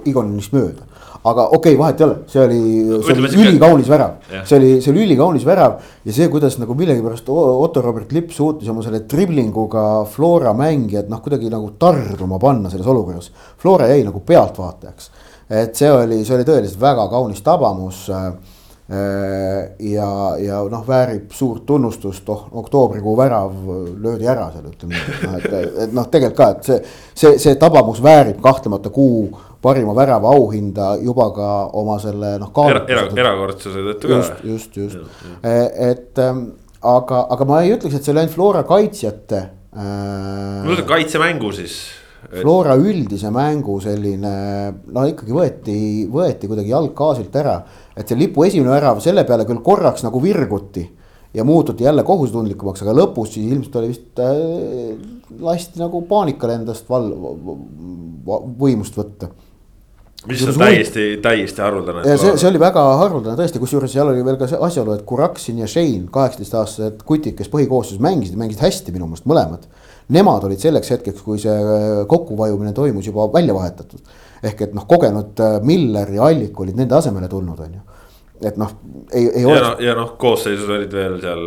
Igonist mööda aga okei okay,, vahet ei ole, see oli, see oli ülikaunis värav, see oli, see oli ülikaunis värav. ja see, kuidas nagu millegipärast Otto Robert Lipp suutis oma selle driblinguga Flora mängijad noh, kuidagi nagu tarduma panna selles olukorras. Flora jäi nagu pealtvaatajaks, et see oli, see oli tõeliselt väga kaunis tabamus äh, ja, ja noh, väärib suurt tunnustust, oh oktoobrikuu värav löödi ära seal ütleme noh, et, et noh, tegelikult ka, et see, see, see tabamus väärib kahtlemata kuu parima värava auhinda juba ka oma selle noh. Era, era, erakordsuse tõttu ka. just, just, just, e, et ähm, aga, aga ma ei ütleks, et see oli ainult Flora kaitsjate äh.... no kaitsemängu siis Flora üldise mängu selline no ikkagi võeti, võeti kuidagi jalg gaasilt ära. et see lipu esimene värav, selle peale küll korraks nagu virguti ja muututi jälle kohusetundlikumaks, aga lõpus siis ilmselt oli vist äh, lasti nagu paanikal endast val-, võimust võtta mis on täiesti, täiesti haruldane. ja see, see oli väga haruldane tõesti, kusjuures seal oli veel ka see asjaolu, et Kuraksin ja Shane, kaheksateist aastased kutid, kes põhikoosseisus mängisid, mängisid hästi minu meelest mõlemad. Nemad olid selleks hetkeks, kui see äh, kokkuvajumine toimus juba välja vahetatud. ehk et noh, kogenud äh, Miller ja Allik olid nende asemele tulnud, on ju et noh, ei, ei oleks. ja noh, ja noh, koosseisus olid veel seal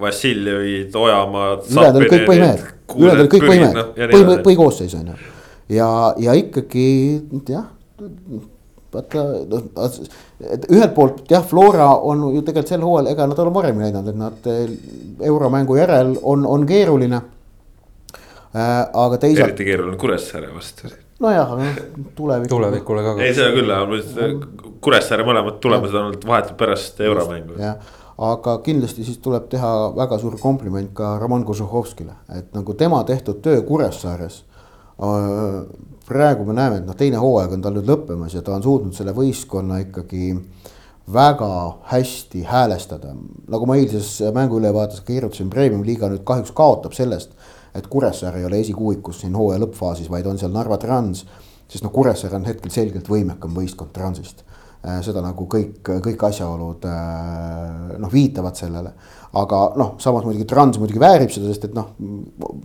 Vassiljevid, Ojamaad. ülejäänud olid kõik põhimehed, ülejäänud olid kõik põhimehed no,, põhi, põhikoosseis on ju. ja, ja ikkagi jah vaata, noh, et ühelt poolt jah, Flora on ju tegelikult sel hooajal, ega nad ole varem näidanud, et nad eh, euromängu järel on, on keeruline äh,. aga teisalt. eriti keeruline Kuressaare vastu. nojah, tulevikule. tulevikule ka. ei, seda küll, Kuressaare mõlemad tulemused on olnud vahetult pärast euromängu. jah, aga kindlasti siis tuleb teha väga suur kompliment ka Roman Kožuhovskile, et nagu tema tehtud töö Kuressaares äh, praegu me näeme, et noh, teine hooaeg on tal nüüd lõppemas ja ta on suutnud selle võistkonna ikkagi väga hästi häälestada. nagu ma eilses mänguülevaates kirjutasin, Premium-liiga nüüd kahjuks kaotab sellest, et Kuressaare ei ole esikuuikus siin hooaja lõppfaasis, vaid on seal Narva Trans. sest noh, Kuressaare on hetkel selgelt võimekam võistkond Transist seda nagu kõik, kõik asjaolud äh, noh, viitavad sellele. aga noh, samas muidugi Trans muidugi väärib seda, sest et noh,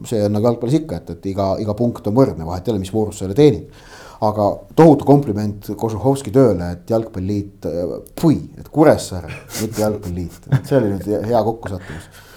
see on nagu jalgpallis ikka, et, et iga, iga punkt on võrdne, vahet ei ole, mis voorus sa selle teenid. aga tohutu kompliment Kožuhovski tööle, et jalgpalliliit, äh, pui, et Kuressaare, mitte jalgpalliliit, see oli nüüd hea kokkusattumus Äh,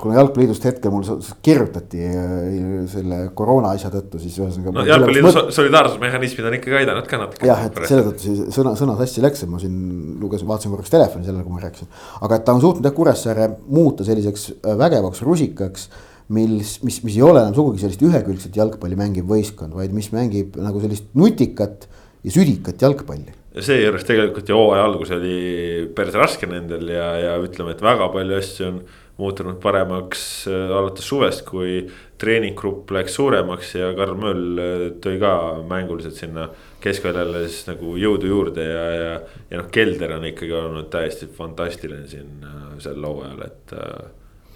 kuna Jalgpalliliidust hetkel mul kirjutati äh, selle koroona asja tõttu, siis ühesõnaga. no Jalgpalliliidu mõt... solidaarsusmehhanismid on ikkagi aidanud ka natuke. jah, et selle tõttu siis sõna, sõna sassi läks, et ma siin lugesin, vaatasin korraks telefoni sellele, kui ma rääkisin. aga et ta on suutnud jah Kuressaare muuta selliseks äh, vägevaks rusikaks mis, mis, mis ei ole enam sugugi sellist ühekülgset jalgpalli mängiv võistkond, vaid mis mängib nagu sellist nutikat ja südikat jalgpalli seejuures tegelikult ju hooaja algus oli päris raske nendel ja, ja ütleme, et väga palju asju on muutunud paremaks äh, alates suvest, kui treeninggrupp läks suuremaks ja Karl Möll äh, tõi ka mänguliselt sinna keskväljale siis nagu jõudu juurde ja, ja. ja noh, Kelder on ikkagi olnud täiesti fantastiline siin äh, sel hooajal, et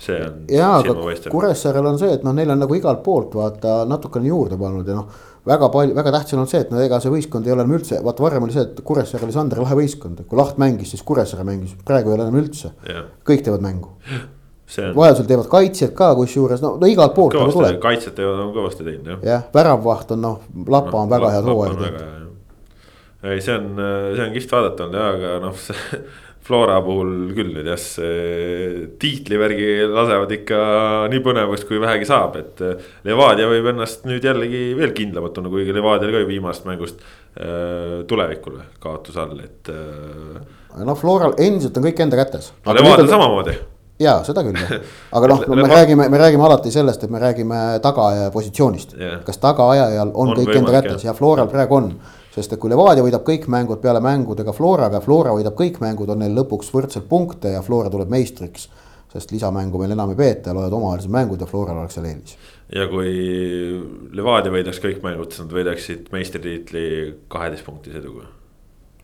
see on. jaa, aga Kuressaarel on see, et noh, neil on nagu igalt poolt vaata natukene juurde pannud ja noh väga palju, väga tähtis on olnud see, et no ega see võistkond ei ole enam üldse, vaata varem oli see, et Kuressaare oli Sander Lahe võistkond, kui Laht mängis, siis Kuressaare mängis, praegu ei ole enam üldse. kõik teevad mängu. On... vajadusel teevad kaitsjad ka, kusjuures no, no igalt poolt nagu tuleb. kaitsjad teevad, on kõvasti teinud jah. jah, väravvaht on noh, Lapa no, on väga head hooaega teinud. ei, see on, see on kihvt vaadata olnud jah, aga noh, see (laughs) Flora puhul küll nüüd jah, see tiitlivärgi lasevad ikka nii põnevust, kui vähegi saab, et. Eh, Levadia võib ennast nüüd jällegi veel kindlamalt tunda, kuigi Levadial ka ju viimasest mängust äh, tulevikule kaotuse all, et äh,. no Floral endiselt on kõik enda kätes. no Levadial on... samamoodi ja seda küll jah, aga noh (laughs) no, me räägime, me räägime alati sellest, et me räägime tagaajaja positsioonist yeah.. kas tagaajajal on, on kõik enda kätes ja Floral praegu on sest et kui Levadia võidab kõik mängud peale mängudega Floraga, Flora võidab kõik mängud, on neil lõpuks võrdselt punkte ja Flora tuleb meistriks. sest lisamängu meil enam ei peeta, loevad omavahelised mängud ja Floral oleks seal eelis. ja kui Levadia võidaks kõik mängud, siis nad võidaksid meistritiitli kaheteistpunktise eduga.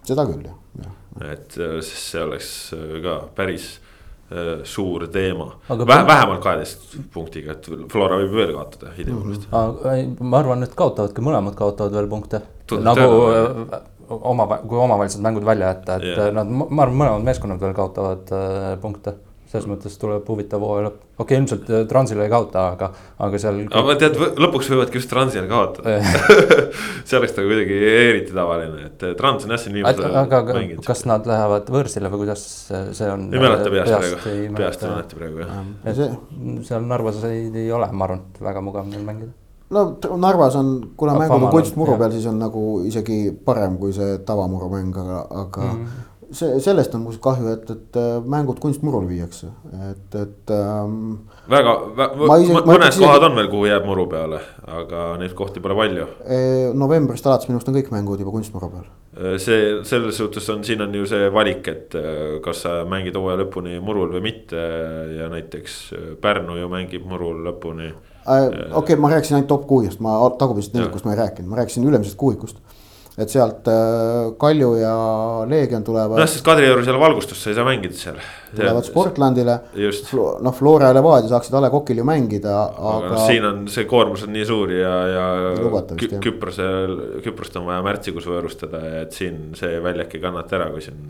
seda küll jah, jah. et see oleks ka päris Äh, suur teema, Vähe, vähemalt kaheteist punktiga, et Flora võib veel kaotada ideaalselt mm. -hmm. ma arvan, et kaotavadki, mõlemad kaotavad veel punkte. Nagu äh, oma, kui omavahelised mängud välja jätta, et yeah. nad, ma arvan, mõlemad meeskonnad veel kaotavad äh, punkte selles mõttes tuleb huvitav hooaja lõpp, okei okay,, ilmselt Transile ei kaota, aga, aga seal. aga tead, lõpuks võivadki just Transile kaotada (laughs) see oleks nagu kuidagi eriti tavaline, et Trans on jah siin viimasel ajal aga, mänginud. kas nad lähevad võõrsile või kuidas see on? ei mäleta peast praegu, peast ei mäleta praegu jah. seal Narvas ei, ei ole, ma arvan, väga mugav neil mängida no Narvas on, kuna mängud on kunstmuru peal, siis on nagu isegi parem kui see tavamuru-mäng, aga, aga mm. -hmm see, sellest on muuseas kahju, et, et äh, mängud kunstmurule viiakse, et, et ähm,. väga vä,, mõned isegi... kohad on veel, kuhu jääb muru peale, aga neid kohti pole palju. E, novembrist alates minu arust on kõik mängud juba kunstmuru peal. E, see, selles suhtes on, siin on ju see valik, et kas sa mängid hooaja lõpuni murul või mitte ja näiteks Pärnu ju mängib murul lõpuni okei okay,, ma rääkisin ainult top kuuest, ma tagumisest nelikust ma ei rääkinud, ma rääkisin ülemisest kuuikust et sealt äh, Kalju ja Leegion tulevad. noh, sest Kadrioru seal valgustust sa ei saa mängida seal. tulevad Sportlandile. noh, Flora ja Levadia saaksid A Le Coqil ju mängida, aga, aga. No, siin on see koormus on nii suur ja, ja Kü Küprosel, Küprost on vaja märtsikuus võõrustada, et siin see väljak ei kannata ära, kui siin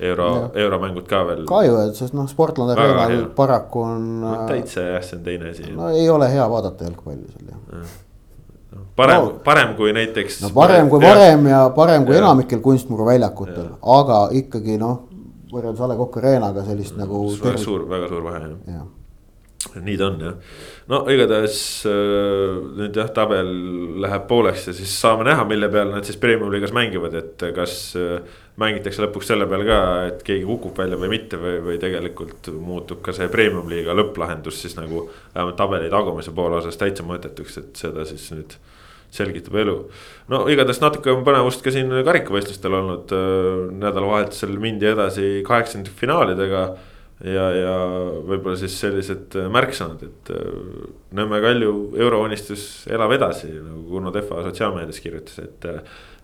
euro, euromängud ka veel. ka ju, et sest noh, Sportland Arenal paraku on no,. täitsa jah, see on teine asi. no ei ole hea vaadata jalgpalli seal jah ja parem no,, parem kui näiteks. no parem kui varem ja parem kui ja. enamikel kunstmuruväljakutel, aga ikkagi noh, võrreldes A Le Coq Arenaga sellist nagu. väga suur, väga suur vahe jah ja. nii ta on jah, no igatahes äh, nüüd jah, tabel läheb pooleks ja siis saame näha, mille peal nad siis premium liigas mängivad, et kas äh, mängitakse lõpuks selle peale ka, et keegi kukub välja või mitte või, või tegelikult muutub ka see premium liiga lõpplahendus siis nagu vähemalt tabeli tagumise poole osas täitsa mõttetuks, et seda siis nüüd selgitab elu. no igatahes natuke on põnevust ka siin karikavõistlustel olnud, nädalavahetusel mindi edasi kaheksandikfinaalidega. ja, ja võib-olla siis sellised märksõnad, et Nõmme Kalju eurounistus elab edasi, nagu Kuno Tehva sotsiaalmeedias kirjutas, et.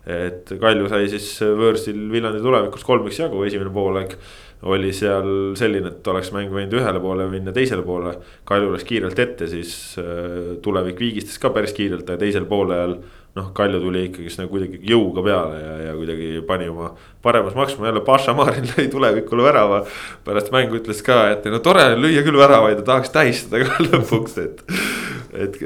Et Kalju sai siis võõrsil Viljandi tulevikus kolmeks jagu, esimene poolaeg oli seal selline, et oleks mäng võinud ühele poole minna, teisele poole. Kalju läks kiirelt ette, siis äh, tulevik viigistas ka päris kiirelt, aga teisel poolel. noh, Kalju tuli ikkagist nagu kuidagi jõuga peale ja, ja kuidagi pani oma paremas maksma, jälle Paša Marin (laughs) lõi tulevikule värava. pärast mängu ütles ka, et no tore on lüüa küll väravaid ja tahaks tähistada ka (laughs) lõpuks, et. Et,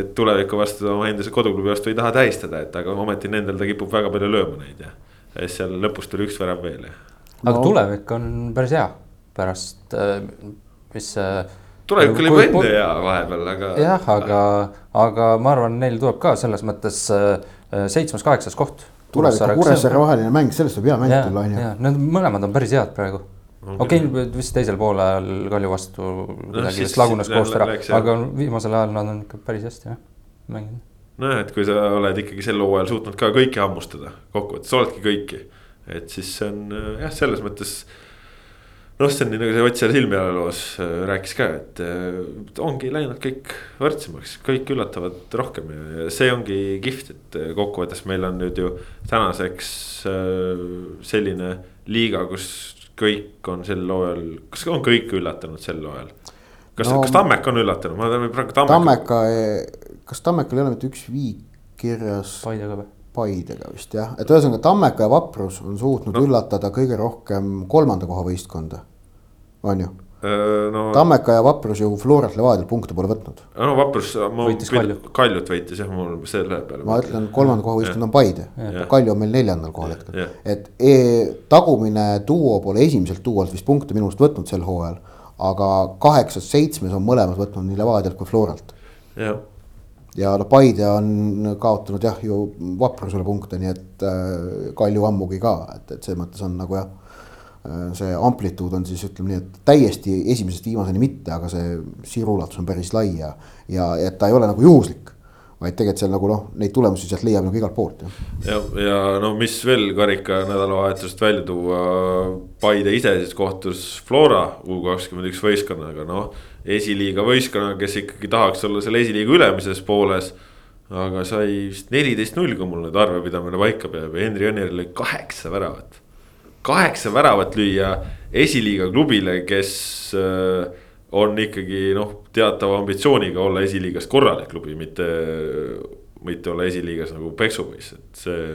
et tuleviku vastu oma endise koduklubi vastu ei taha tähistada, et aga ometi nendel ta kipub väga palju lööma neid ja. ja siis seal lõpus tuli üks värav veel ja aga no. tulevik on päris hea pärast, äh, mis. tulevik oli juba enne hea vahepeal, aga. jah, aga, aga ma arvan, neil tuleb ka selles mõttes äh, seitsmes-kaheksas koht. tuleviku Kuressaare vaheline mäng, sellest võib hea mäng tulla, on ju. Need mõlemad on päris head praegu okei okay,, vist teisel poolel Kalju vastu kuidagi no, vist lagunes koost ära, aga viimasel ajal nad on ikka päris hästi jah mänginud. nojah, et kui sa oled ikkagi sel hooajal suutnud ka kõiki hammustada, kokkuvõttes oledki kõiki et siis see on jah, selles mõttes. noh, see on nii nagu see Ott seal silmi ajaloos äh, rääkis ka, et äh, ongi läinud kõik võrdsemaks, kõik üllatavad rohkem ja see ongi kihvt, et äh, kokkuvõttes meil on nüüd ju tänaseks selline liiga, kus kõik on sel hooajal, kas on kõik üllatanud sel hooajal? kas no,, kas Tammeka on üllatanud, ma tean praegu Tammeka. Tammeka, kas Tammekal ei ole mitte üks viik kirjas? Paidega või? Paidega vist jah, et ühesõnaga Tammeka ja Vaprus on suutnud no. üllatada kõige rohkem kolmanda koha võistkonda, on ju? No, Tammeka ja Vaprus ju Florat Levadialt punkte pole võtnud. no Vaprus, ma võitis Kalju. Kaljut võitis jah, mul selle peale. ma ütlen, kolmanda koha võistkond on Paide, Kalju on meil neljandal kohal hetkel. et e, tagumine duo pole esimeselt duolt vist punkte minu arust võtnud sel hooajal. aga kaheksas-seitsmes on mõlemad võtnud nii Levadialt kui Floralt. jah ja noh, Paide on kaotanud jah ju vaprusele punkte, nii et äh, Kalju ammugi ka, et, et selles mõttes on nagu jah äh,. See amplituud on siis ütleme nii, et täiesti esimesest viimaseni mitte, aga see siruulatus on päris lai ja, ja et ta ei ole nagu juhuslik vaid tegelikult seal nagu noh, neid tulemusi sealt leiab nagu igalt poolt ja, ja no mis veel karika nädalavahetusest välja tuua, Paide ise siis kohtus Flora U kakskümmend üks võistkonnaga, noh esiliiga võistkonna, kes ikkagi tahaks olla selle esiliiga ülemises pooles. aga sai vist neliteist null, kui mul nüüd arvepidamine paika peab ja Henri Õnner lõi kaheksa väravat. Kaheksa väravat lüüa esiliiga klubile, kes äh, on ikkagi noh, teatava ambitsiooniga olla esiliigas korralik klubi, mitte, mitte olla esiliigas nagu peksupoiss, et see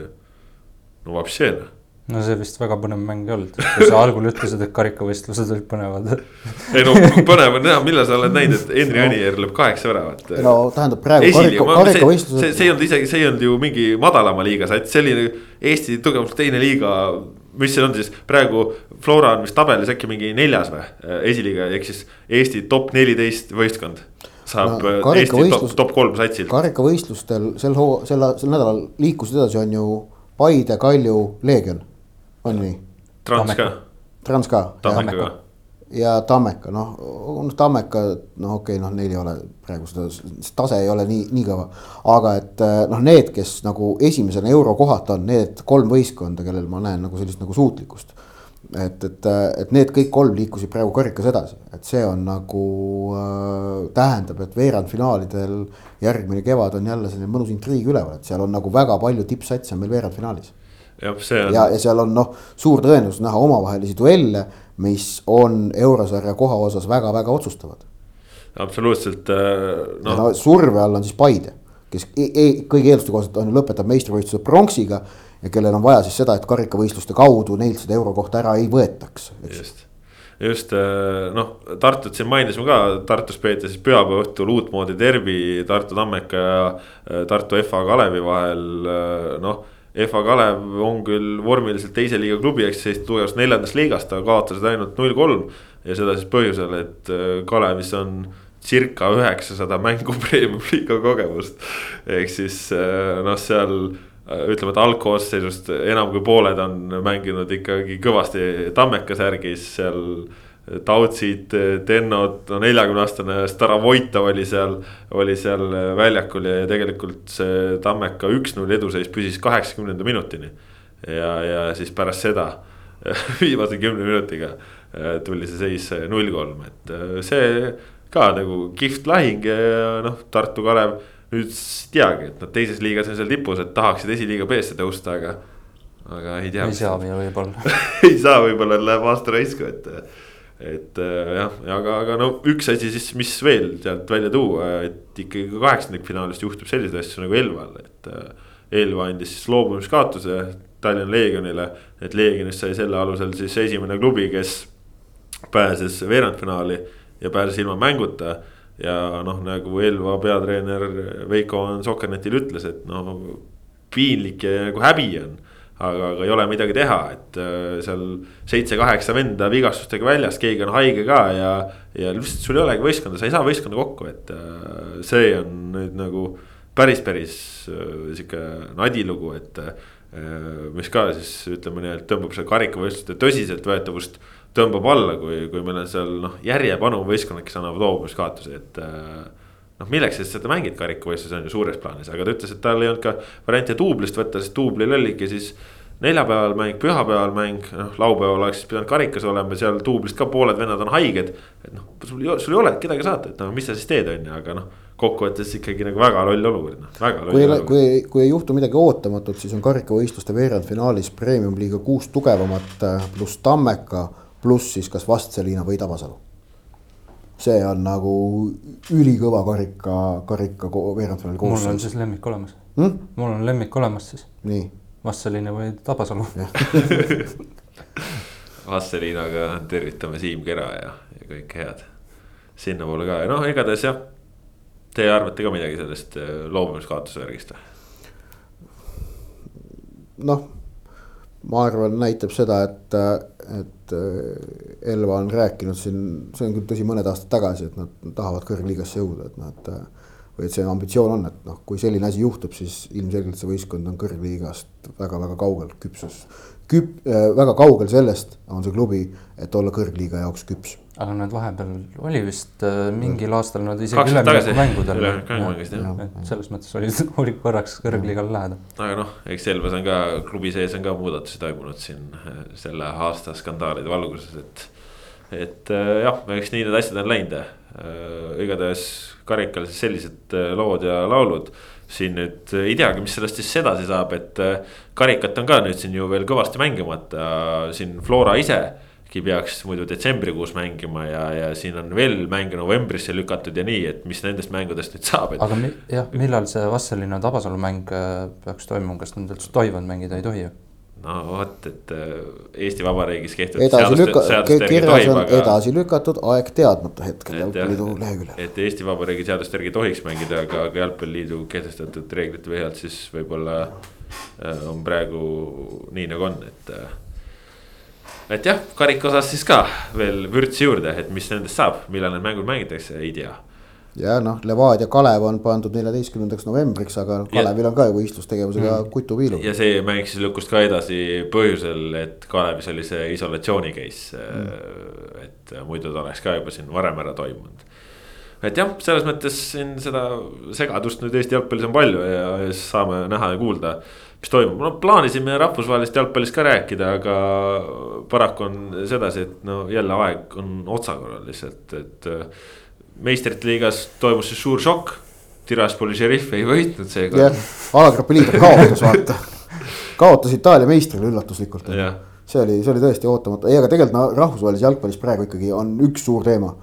no vapšee noh no see vist väga põnev mäng ei olnud, kui sa algul ütlesid, et karikavõistlused olid põnevad. ei no põnev on näha, millal sa oled näinud, et Henri Anier lööb kaheksa väravat. no tähendab praegu karika, karikavõistlused. see, see ei olnud isegi, see ei olnud ju mingi madalama liiga sats, see oli Eesti tugevalt teine liiga. Mis see on siis praegu Flora on vist tabelis äkki mingi neljas või esiliiga ehk siis Eesti top neliteist võistkond saab no, Eesti top, top kolm satsilt. karikavõistlustel sel hoo-, sel, sel nädalal liikusid edasi, on ju Paide, Kalju, Leegion on nii? Trans ka. Trans ka. Tammeka ka. Ja Tammeka, noh, noh Tammeka, noh, okei okay,, noh, neil ei ole praegu seda, see tase ei ole nii, nii kõva. aga et noh, need, kes nagu esimesena eurokohata on, need kolm võistkonda, kellel ma näen nagu sellist nagu suutlikkust. et, et, et need kõik kolm liikusid praegu karikas edasi, et see on nagu äh, tähendab, et veerandfinaalidel järgmine kevad on jälle selline mõnus intriig üleval, et seal on nagu väga palju tippsatse on meil veerandfinaalis. jah, see on. ja, ja seal on noh, suur tõenäosus näha omavahelisi duelle, mis on eurosarja koha osas väga-väga otsustavad. absoluutselt no.. no surve all on siis Paide, kes e e kõigi eelduste kohaselt on lõpetab meistrivõistluse pronksiga ja kellel on vaja siis seda, et karikavõistluste kaudu neilt seda eurokohta ära ei võetaks. just, just äh, noh, Tartut siin mainisime ka, Tartus peeti siis pühapäeva õhtul uutmoodi derbi Tartu Tammeka ja äh, Tartu FA Kalevi vahel, äh, noh. FA Kalev on küll vormiliselt teise liiga klubi, ehk siis tugevast neljandast liigast, aga kaotasid ainult null kolm. ja seda siis põhjusel, et Kalevis on circa üheksasada mängu (laughs) premium liiga kogemust. ehk siis noh, seal Äh, ütleme, et algkoosseisust enam kui pooled on mänginud ikkagi kõvasti Tammeka särgis seal. Tautsid, Tennod, no neljakümne aastane Staravojtov oli seal, oli seal väljakul ja tegelikult see Tammeka üks-null eduseis püsis kaheksakümnenda minutini. ja, ja siis pärast seda (laughs) viimase kümne minutiga äh, tuli see seis null kolm, et äh, see ka nagu kihvt lahing ja noh, Tartu Kalev nüüd teagi, et nad teises liigas on seal tipus, et tahaksid esiliiga B-sse tõusta, aga. aga ei tea. ei saa võib-olla (laughs) ei saa, võib-olla läheb aasta raisku, et. Et äh, jah, aga, aga no üks asi siis, mis veel sealt välja tuua, et ikkagi kaheksandikfinaalist juhtub selliseid asju nagu Elval, et. Äh, Elva andis siis loobumiskaotuse Tallinna Leegionile, et Leegionist sai selle alusel siis esimene klubi, kes pääses veerandfinaali ja pääses ilma mänguta ja noh, nagu Elva peatreener Veiko Sokernetil ütles, et noh, piinlik ja nagu häbi on. Aga, aga ei ole midagi teha, et äh, seal seitse-kaheksa venda vigastustega väljas, keegi on haige ka ja. ja lihtsalt sul ei olegi võistkonda, sa ei saa võistkonda kokku, et äh, see on nüüd nagu päris, päris äh, sihuke nadilugu, et. mis ka siis ütleme nii, et tõmbab seda karikavõistluste tõsiseltvõetavust tõmbab alla, kui, kui meil on seal noh, järjepanu võistkonnad, kes annavad loobumiskaotusi, et noh, milleks siis seda mängid karikavõistluses on ju suures plaanis, aga ta ütles, et tal ei olnud ka varianti duublist võtta, sest duublil oligi siis. neljapäeval mäng, pühapäeval mäng, noh laupäeval oleks pidanud karikas olema, seal duublist ka pooled vennad on haiged. et noh, sul ei ole, sul ei ole kedagi saata, et no mis sa siis teed, on ju, aga noh kokkuvõttes ikkagi nagu väga loll olukord, noh, väga loll kui, olukord. kui, kui ei juhtu midagi ootamatut, siis on karikavõistluste veerandfinaalis premium-liiga kuus tugevamat pluss Tammeka pluss siis kas Vastseliina või Tabasalu. See on nagu ülikõva karika, karika veerandfinaali koosseis. mul on siis lemmik olemas hmm?. mul on lemmik olemas siis. nii. Vastseliina või Tabasalu (laughs) Vastseliinaga tervitame Siim Kera ja, ja kõike head sinnapoole ka ja noh, igatahes jah. Te arvate ka midagi sellest äh, loobumiskaotuse värgist või? noh, ma arvan, näitab seda, et, et äh, Elva on rääkinud siin, see on küll tõsi, mõned aastad tagasi, et nad tahavad kõrgliigasse jõuda, et nad. Või et see ambitsioon on, et noh, kui selline asi juhtub, siis ilmselgelt see võistkond on kõrgliigast väga-väga kaugel, küpsus. Küp- äh,, väga kaugel sellest on see klubi, et olla kõrgliiga jaoks küps aga nad vahepeal oli vist äh, mingil aastal nad isegi üleminekumängudel. et selles mõttes oli, oli korraks kõrgliigale lähedal. aga noh, eks Elvas on ka klubi sees on ka muudatusi toimunud siin äh, selle aasta skandaalide valguses, et. et äh, jah, eks nii need asjad on läinud äh,, igatahes karikal siis sellised äh, lood ja laulud siin nüüd ei teagi, mis sellest siis edasi saab, et äh, karikat on ka nüüd siin ju veel kõvasti mängimata, siin Flora ise peaks muidu detsembrikuus mängima ja, ja siin on veel mänge novembrisse lükatud ja nii, et mis nendest mängudest nüüd saab et.... aga mi, jah, millal see Vastseliina Tabasalu mäng äh, peaks toimuma, kas nad üldse tohivad mängida, ei tohi ju? No vot, et äh, Eesti Vabariigis aga. edasi lükatud, aeg teadmata hetkel jalgpalliliidu leheküljel. et Eesti Vabariigi seaduste järgi tohiks mängida, aga, aga jalgpalliliidu kehtestatud reeglite põhjalt siis võib-olla äh, on praegu nii nagu on, et et jah, karika osas siis ka veel vürtsi juurde, et mis nendest saab, millal need mängud mängitakse, ei tea. Ja noh, Levadia Kalev on pandud neljateistkümnendaks novembriks, aga Kalevil ja. on ka ju võistlustegevusega mm. kutupiilu. ja see mäng siis lükkus ka edasi põhjusel, et Kalevis oli see isolatsiooni case mm.. et muidu ta oleks ka juba siin varem ära toimunud et jah, selles mõttes siin seda segadust nüüd Eesti jalgpallis on palju ja, ja saame näha ja kuulda mis toimub, no plaanisime rahvusvahelisest jalgpallist ka rääkida, aga paraku on sedasi, et no jälle aeg on otsakorral lihtsalt, et. Meistrite liigas toimus siis suur šokk, Tiraspoli šerif ei võitnud seekord. jah, Alagrappi liider kaotas, vaata, kaotas Itaalia meistrile üllatuslikult. see oli, see oli tõesti ootamatu, ei, aga tegelikult no rahvusvahelises jalgpallis praegu ikkagi on üks suur teema.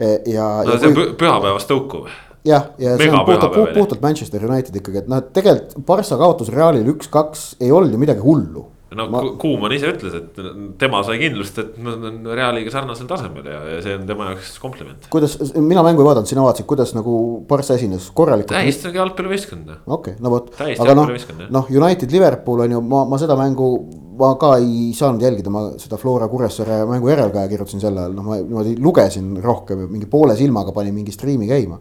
E, ja. no ja see kui... pühapäevast tõukuv jah, ja see on puhtalt, puhtalt Manchester United ikkagi, et noh, et tegelikult Barca kaotus Realile üks-kaks ei olnud ju midagi hullu no ma... Kuumann ise ütles, et tema sai kindlust, et nad on Realiga sarnasel tasemel ja, ja see on tema jaoks kompliment. kuidas, mina mängu ei vaadanud, sina vaatasid, kuidas nagu Barca esines korralikult? täiesti jalgpallivõistkond. okei okay,, no vot, aga noh, noh United Liverpool on ju, ma, ma seda mängu. ma ka ei saanud jälgida, ma seda Flora Kuressaare mängu järelkäija kirjutasin sel ajal, noh ma niimoodi lugesin rohkem, mingi poole silmaga panin mingi striimi käima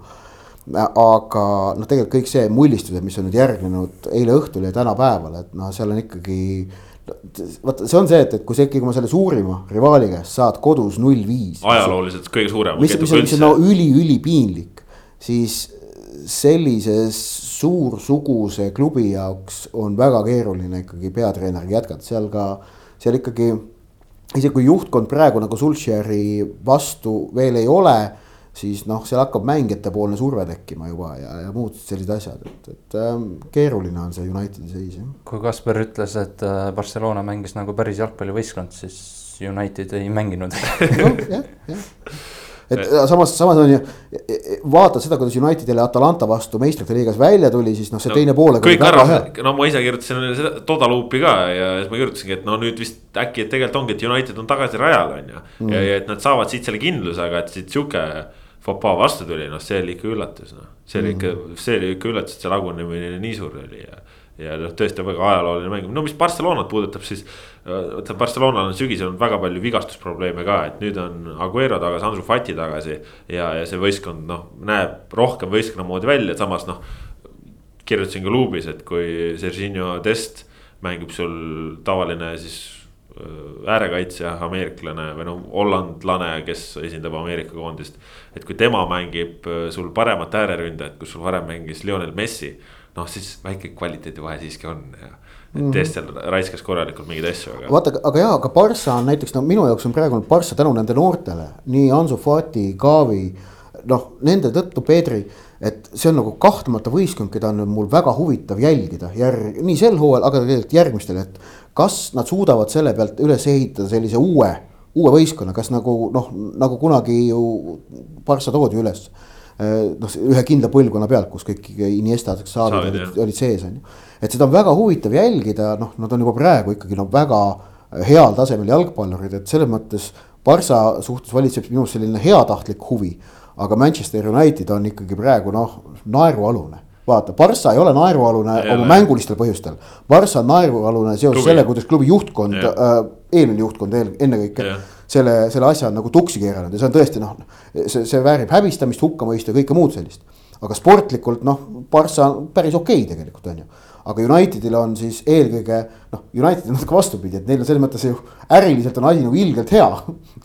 aga noh, tegelikult kõik see mullistused, mis on nüüd järgnenud eile õhtul ja tänapäeval, et noh, seal on ikkagi vaata, see on see, et, et kui sa ikkagi oma selle suurima rivaali käest saad kodus null viis. ajalooliselt kõige suurem. mis, mis on, mis on no üli-ülipiinlik, siis sellises suursuguse klubi jaoks on väga keeruline ikkagi peatreeneriga jätkata, seal ka, seal ikkagi. isegi kui juhtkond praegu nagu Sulšeri vastu veel ei ole siis noh, seal hakkab mängijate-poolne surve tekkima juba ja, ja muud sellised asjad, et, et ähm, keeruline on see Unitedi seis jah. kui Kasper ütles, et äh, Barcelona mängis nagu päris jalgpallivõistkond, siis United ei mänginud (laughs) noh, jah, jah et samas, samas on ju, vaatad seda, kuidas United jälle Atalanta vastu meistrite liigas välja tuli, siis noh, see no, teine pool. kõik arvasid, no ma ise kirjutasin seda Toda luupi ka ja siis ma kirjutasingi, et no nüüd vist äkki, et tegelikult ongi, et United on tagasi rajal, on ju. ja, ja et nad saavad siit selle kindluse, aga et siit sihuke Fopaa vastu tuli, noh, see oli ikka üllatus, noh. see oli ikka, mm. see oli ikka üllatus, et see lagunemine nii suur oli ja. Ja noh, tõesti väga ajalooline mäng, no mis Barcelonat puudutab, siis. vaata Barcelonal on sügisel olnud väga palju vigastusprobleeme ka, et nüüd on Aguero tagasi, Andrew Fati tagasi. ja, ja see võistkond noh, näeb rohkem võistkonna moodi välja, samas noh. kirjutasin ka luubis, et kui Serginho Dest mängib sul tavaline siis Äh, äärekaitsja, ameeriklane või no hollandlane, kes esindab Ameerika koondist. et kui tema mängib äh, sul paremat ääreründajat, kus sul varem mängis Lionel Messi. Noh, siis väike kvaliteedivahe siiski on ja. et mm. Destel raiskas korralikult mingeid asju, aga. vaata, aga jaa, aga Barca on näiteks no minu jaoks on praegu Barca tänu nende noortele, nii Ansu Fati, Gavi. noh, nende tõttu Pedri et see on nagu kahtlemata võistkond, keda on mul väga huvitav jälgida järg, nii sel hooajal, aga tegelikult järgmistel, et kas nad suudavad selle pealt üles ehitada sellise uue, uue võistkonna, kas nagu noh, nagu kunagi ju Barca toodi üles. Eh, noh, ühe kindla põlvkonna pealt, kus kõik Iniestad, Xavid olid, olid sees, on ju. et seda on väga huvitav jälgida, noh, nad on juba praegu ikkagi no väga heal tasemel jalgpallurid, et selles mõttes. Barca suhtes valitseb minu arust selline heatahtlik huvi, aga Manchester United on ikkagi praegu noh, naerualune vaata, Barca ei ole naerualune ei oma mängulistel põhjustel. Barca on naerualune seoses sellega, kuidas klubi juhtkond, äh, eelmine juhtkond eel, ennekõike. Selle, selle asja on nagu tuksi keeranud ja see on tõesti noh, see, see väärib häbistamist, hukkamõistu ja kõike muud sellist. aga sportlikult noh, Barca on päris okei okay tegelikult on ju aga Unitedil on siis eelkõige noh, United on natuke vastupidi, et neil on selles mõttes ju äriliselt on asi nagu ilgelt hea.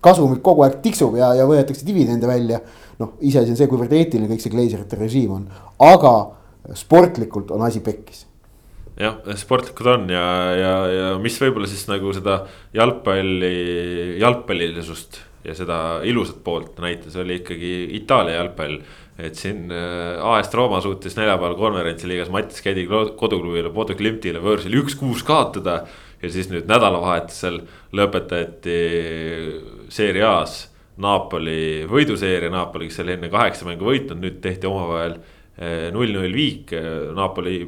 kasumid kogu aeg tiksub ja, ja võetakse dividende välja. noh, iseasi on see, kuivõrd eetiline kõik see Glazerite režiim on, aga sportlikult on asi pekkis jah, sportlikud on ja, ja, ja mis võib-olla siis nagu seda jalgpalli, jalgpallilisust ja seda ilusat poolt näitas, oli ikkagi Itaalia jalgpall. et siin äh, AS Rooma suutis neljapäeval konverentsi liigas Mattis Kädi koduklubile Bodo Klimtile võõrsil üks-kuus kaotada. ja siis nüüd nädalavahetusel lõpetati Serie A-s Napoli võiduseeria, Napoli, kes oli enne kaheksa mängu võitnud, nüüd tehti omavahel null-null viik, Napoli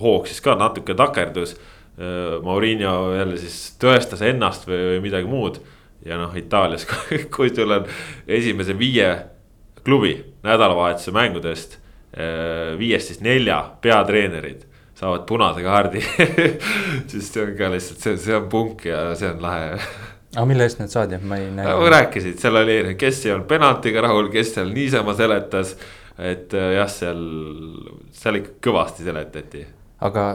hoog siis ka natuke takerdus. Maurinho jälle siis tõestas ennast või, või midagi muud. ja noh, Itaalias, (laughs) kui sul on esimese viie klubi nädalavahetuse mängudest. viiest siis nelja peatreenerid saavad punase kaardi (laughs) siis see on ka lihtsalt, see, see on punk ja see on lahe aga mille eest need saadi, ma ei näe. rääkisid, seal oli, kes ei olnud penaltiga rahul, kes seal niisama seletas et äh, jah, seal, seal ikka kõvasti seletati. Aga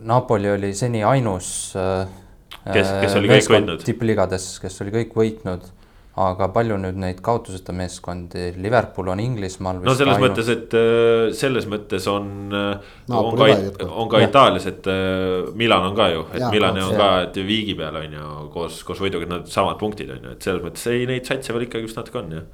Napoli oli seni ainus äh,. kes, kes oli kõik võitnud. tippligades, kes oli kõik võitnud aga palju nüüd neid kaotuseta meeskondi, Liverpool on Inglismaal no selles ainult... mõttes, et äh, selles mõttes on, äh, on ka, on ka ja. Itaalias, et äh, Milan on ka ju, et ja, Milani on ja. ka, et viigi peal on ju koos, koos võiduga need samad punktid on ju, et selles mõttes ei, neid satse veel ikkagi vist natuke on jah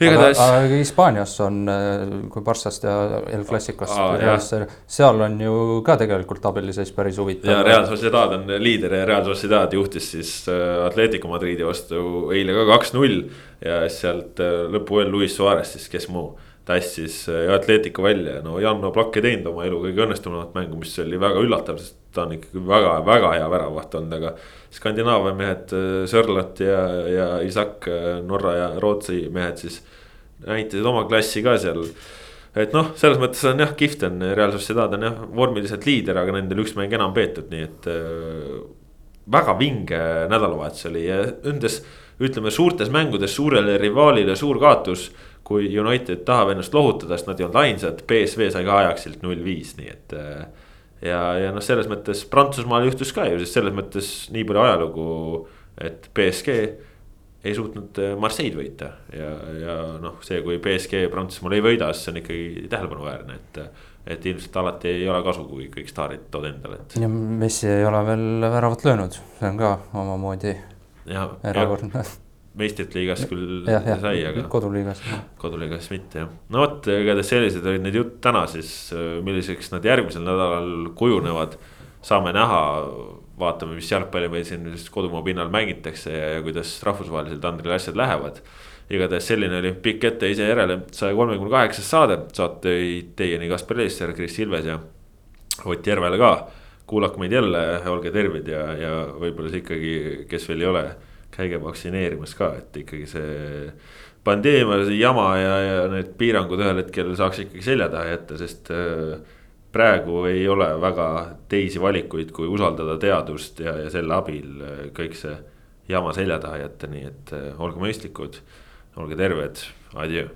igatahes. Hispaanias on, äh, kui Barssast ja El Clasicost ah,, seal on ju ka tegelikult tabeliseis päris huvitav. ja Real Sociedad on liider ja Real Sociedad juhtis siis äh, Atletico Madridi vastu eile ka kaks-null. ja sealt äh, lõpu veel Luis Suarez siis, kes muu tassis Atletico välja, no Jan Oblak ei teinud oma elu kõige õnnestunumat mängu, mis oli väga üllatav, sest ta on ikkagi väga-väga hea väravaht olnud, aga. Skandinaavia mehed, Sörlat ja, ja Isak, Norra ja Rootsi mehed siis näitasid oma klassi ka seal. et noh, selles mõttes on jah, kihvt on, Real Sociedad on jah vormiliselt liider, aga nendel üks mäng enam peetud, nii et äh,. väga vinge nädalavahetus oli ja nendes, ütleme suurtes mängudes suurele rivaalile suur kaotus kui United tahab ennast lohutada, sest nad ei olnud ainsad, BSV sai ka Ajaxilt null viis, nii et. Äh, ja, ja noh, selles mõttes Prantsusmaal juhtus ka ju, sest selles mõttes nii palju ajalugu, et BSG ei suutnud äh, Marseille'd võita ja, ja noh, see, kui BSG Prantsusmaal ei võida, siis see on ikkagi tähelepanuväärne, et. et ilmselt alati ei ole kasu, kui kõik staarid tood endale, et. ja Messi ei ole veel väravat löönud, see on ka omamoodi erakordne (laughs) meistrite liigas küll ja, ja, sai, aga. koduliigas. koduliigas mitte jah, no vot, igatahes sellised olid need jutt täna siis, milliseks nad järgmisel nädalal kujunevad, saame näha vaatame, mis jalgpalli meil siin kodumaa pinnal mängitakse ja, ja kuidas rahvusvahelisel tandril asjad lähevad. igatahes selline oli pikk ette ise järele saja kolmekümne kaheksas saade, saate teieni Kaspar Elisser, Kris Ilves ja Ott Järvele ka. kuulake meid jälle, olge terved ja, ja võib-olla siis ikkagi, kes veel ei ole, käige vaktsineerimas ka, et ikkagi see pandeemia, see jama ja, ja need piirangud ühel hetkel saaks ikkagi selja taha jätta, sest äh, praegu ei ole väga teisi valikuid, kui usaldada teadust ja, ja selle abil äh, kõik see jama selja taha jätta, nii et äh, olge mõistlikud, olge terved, adjöö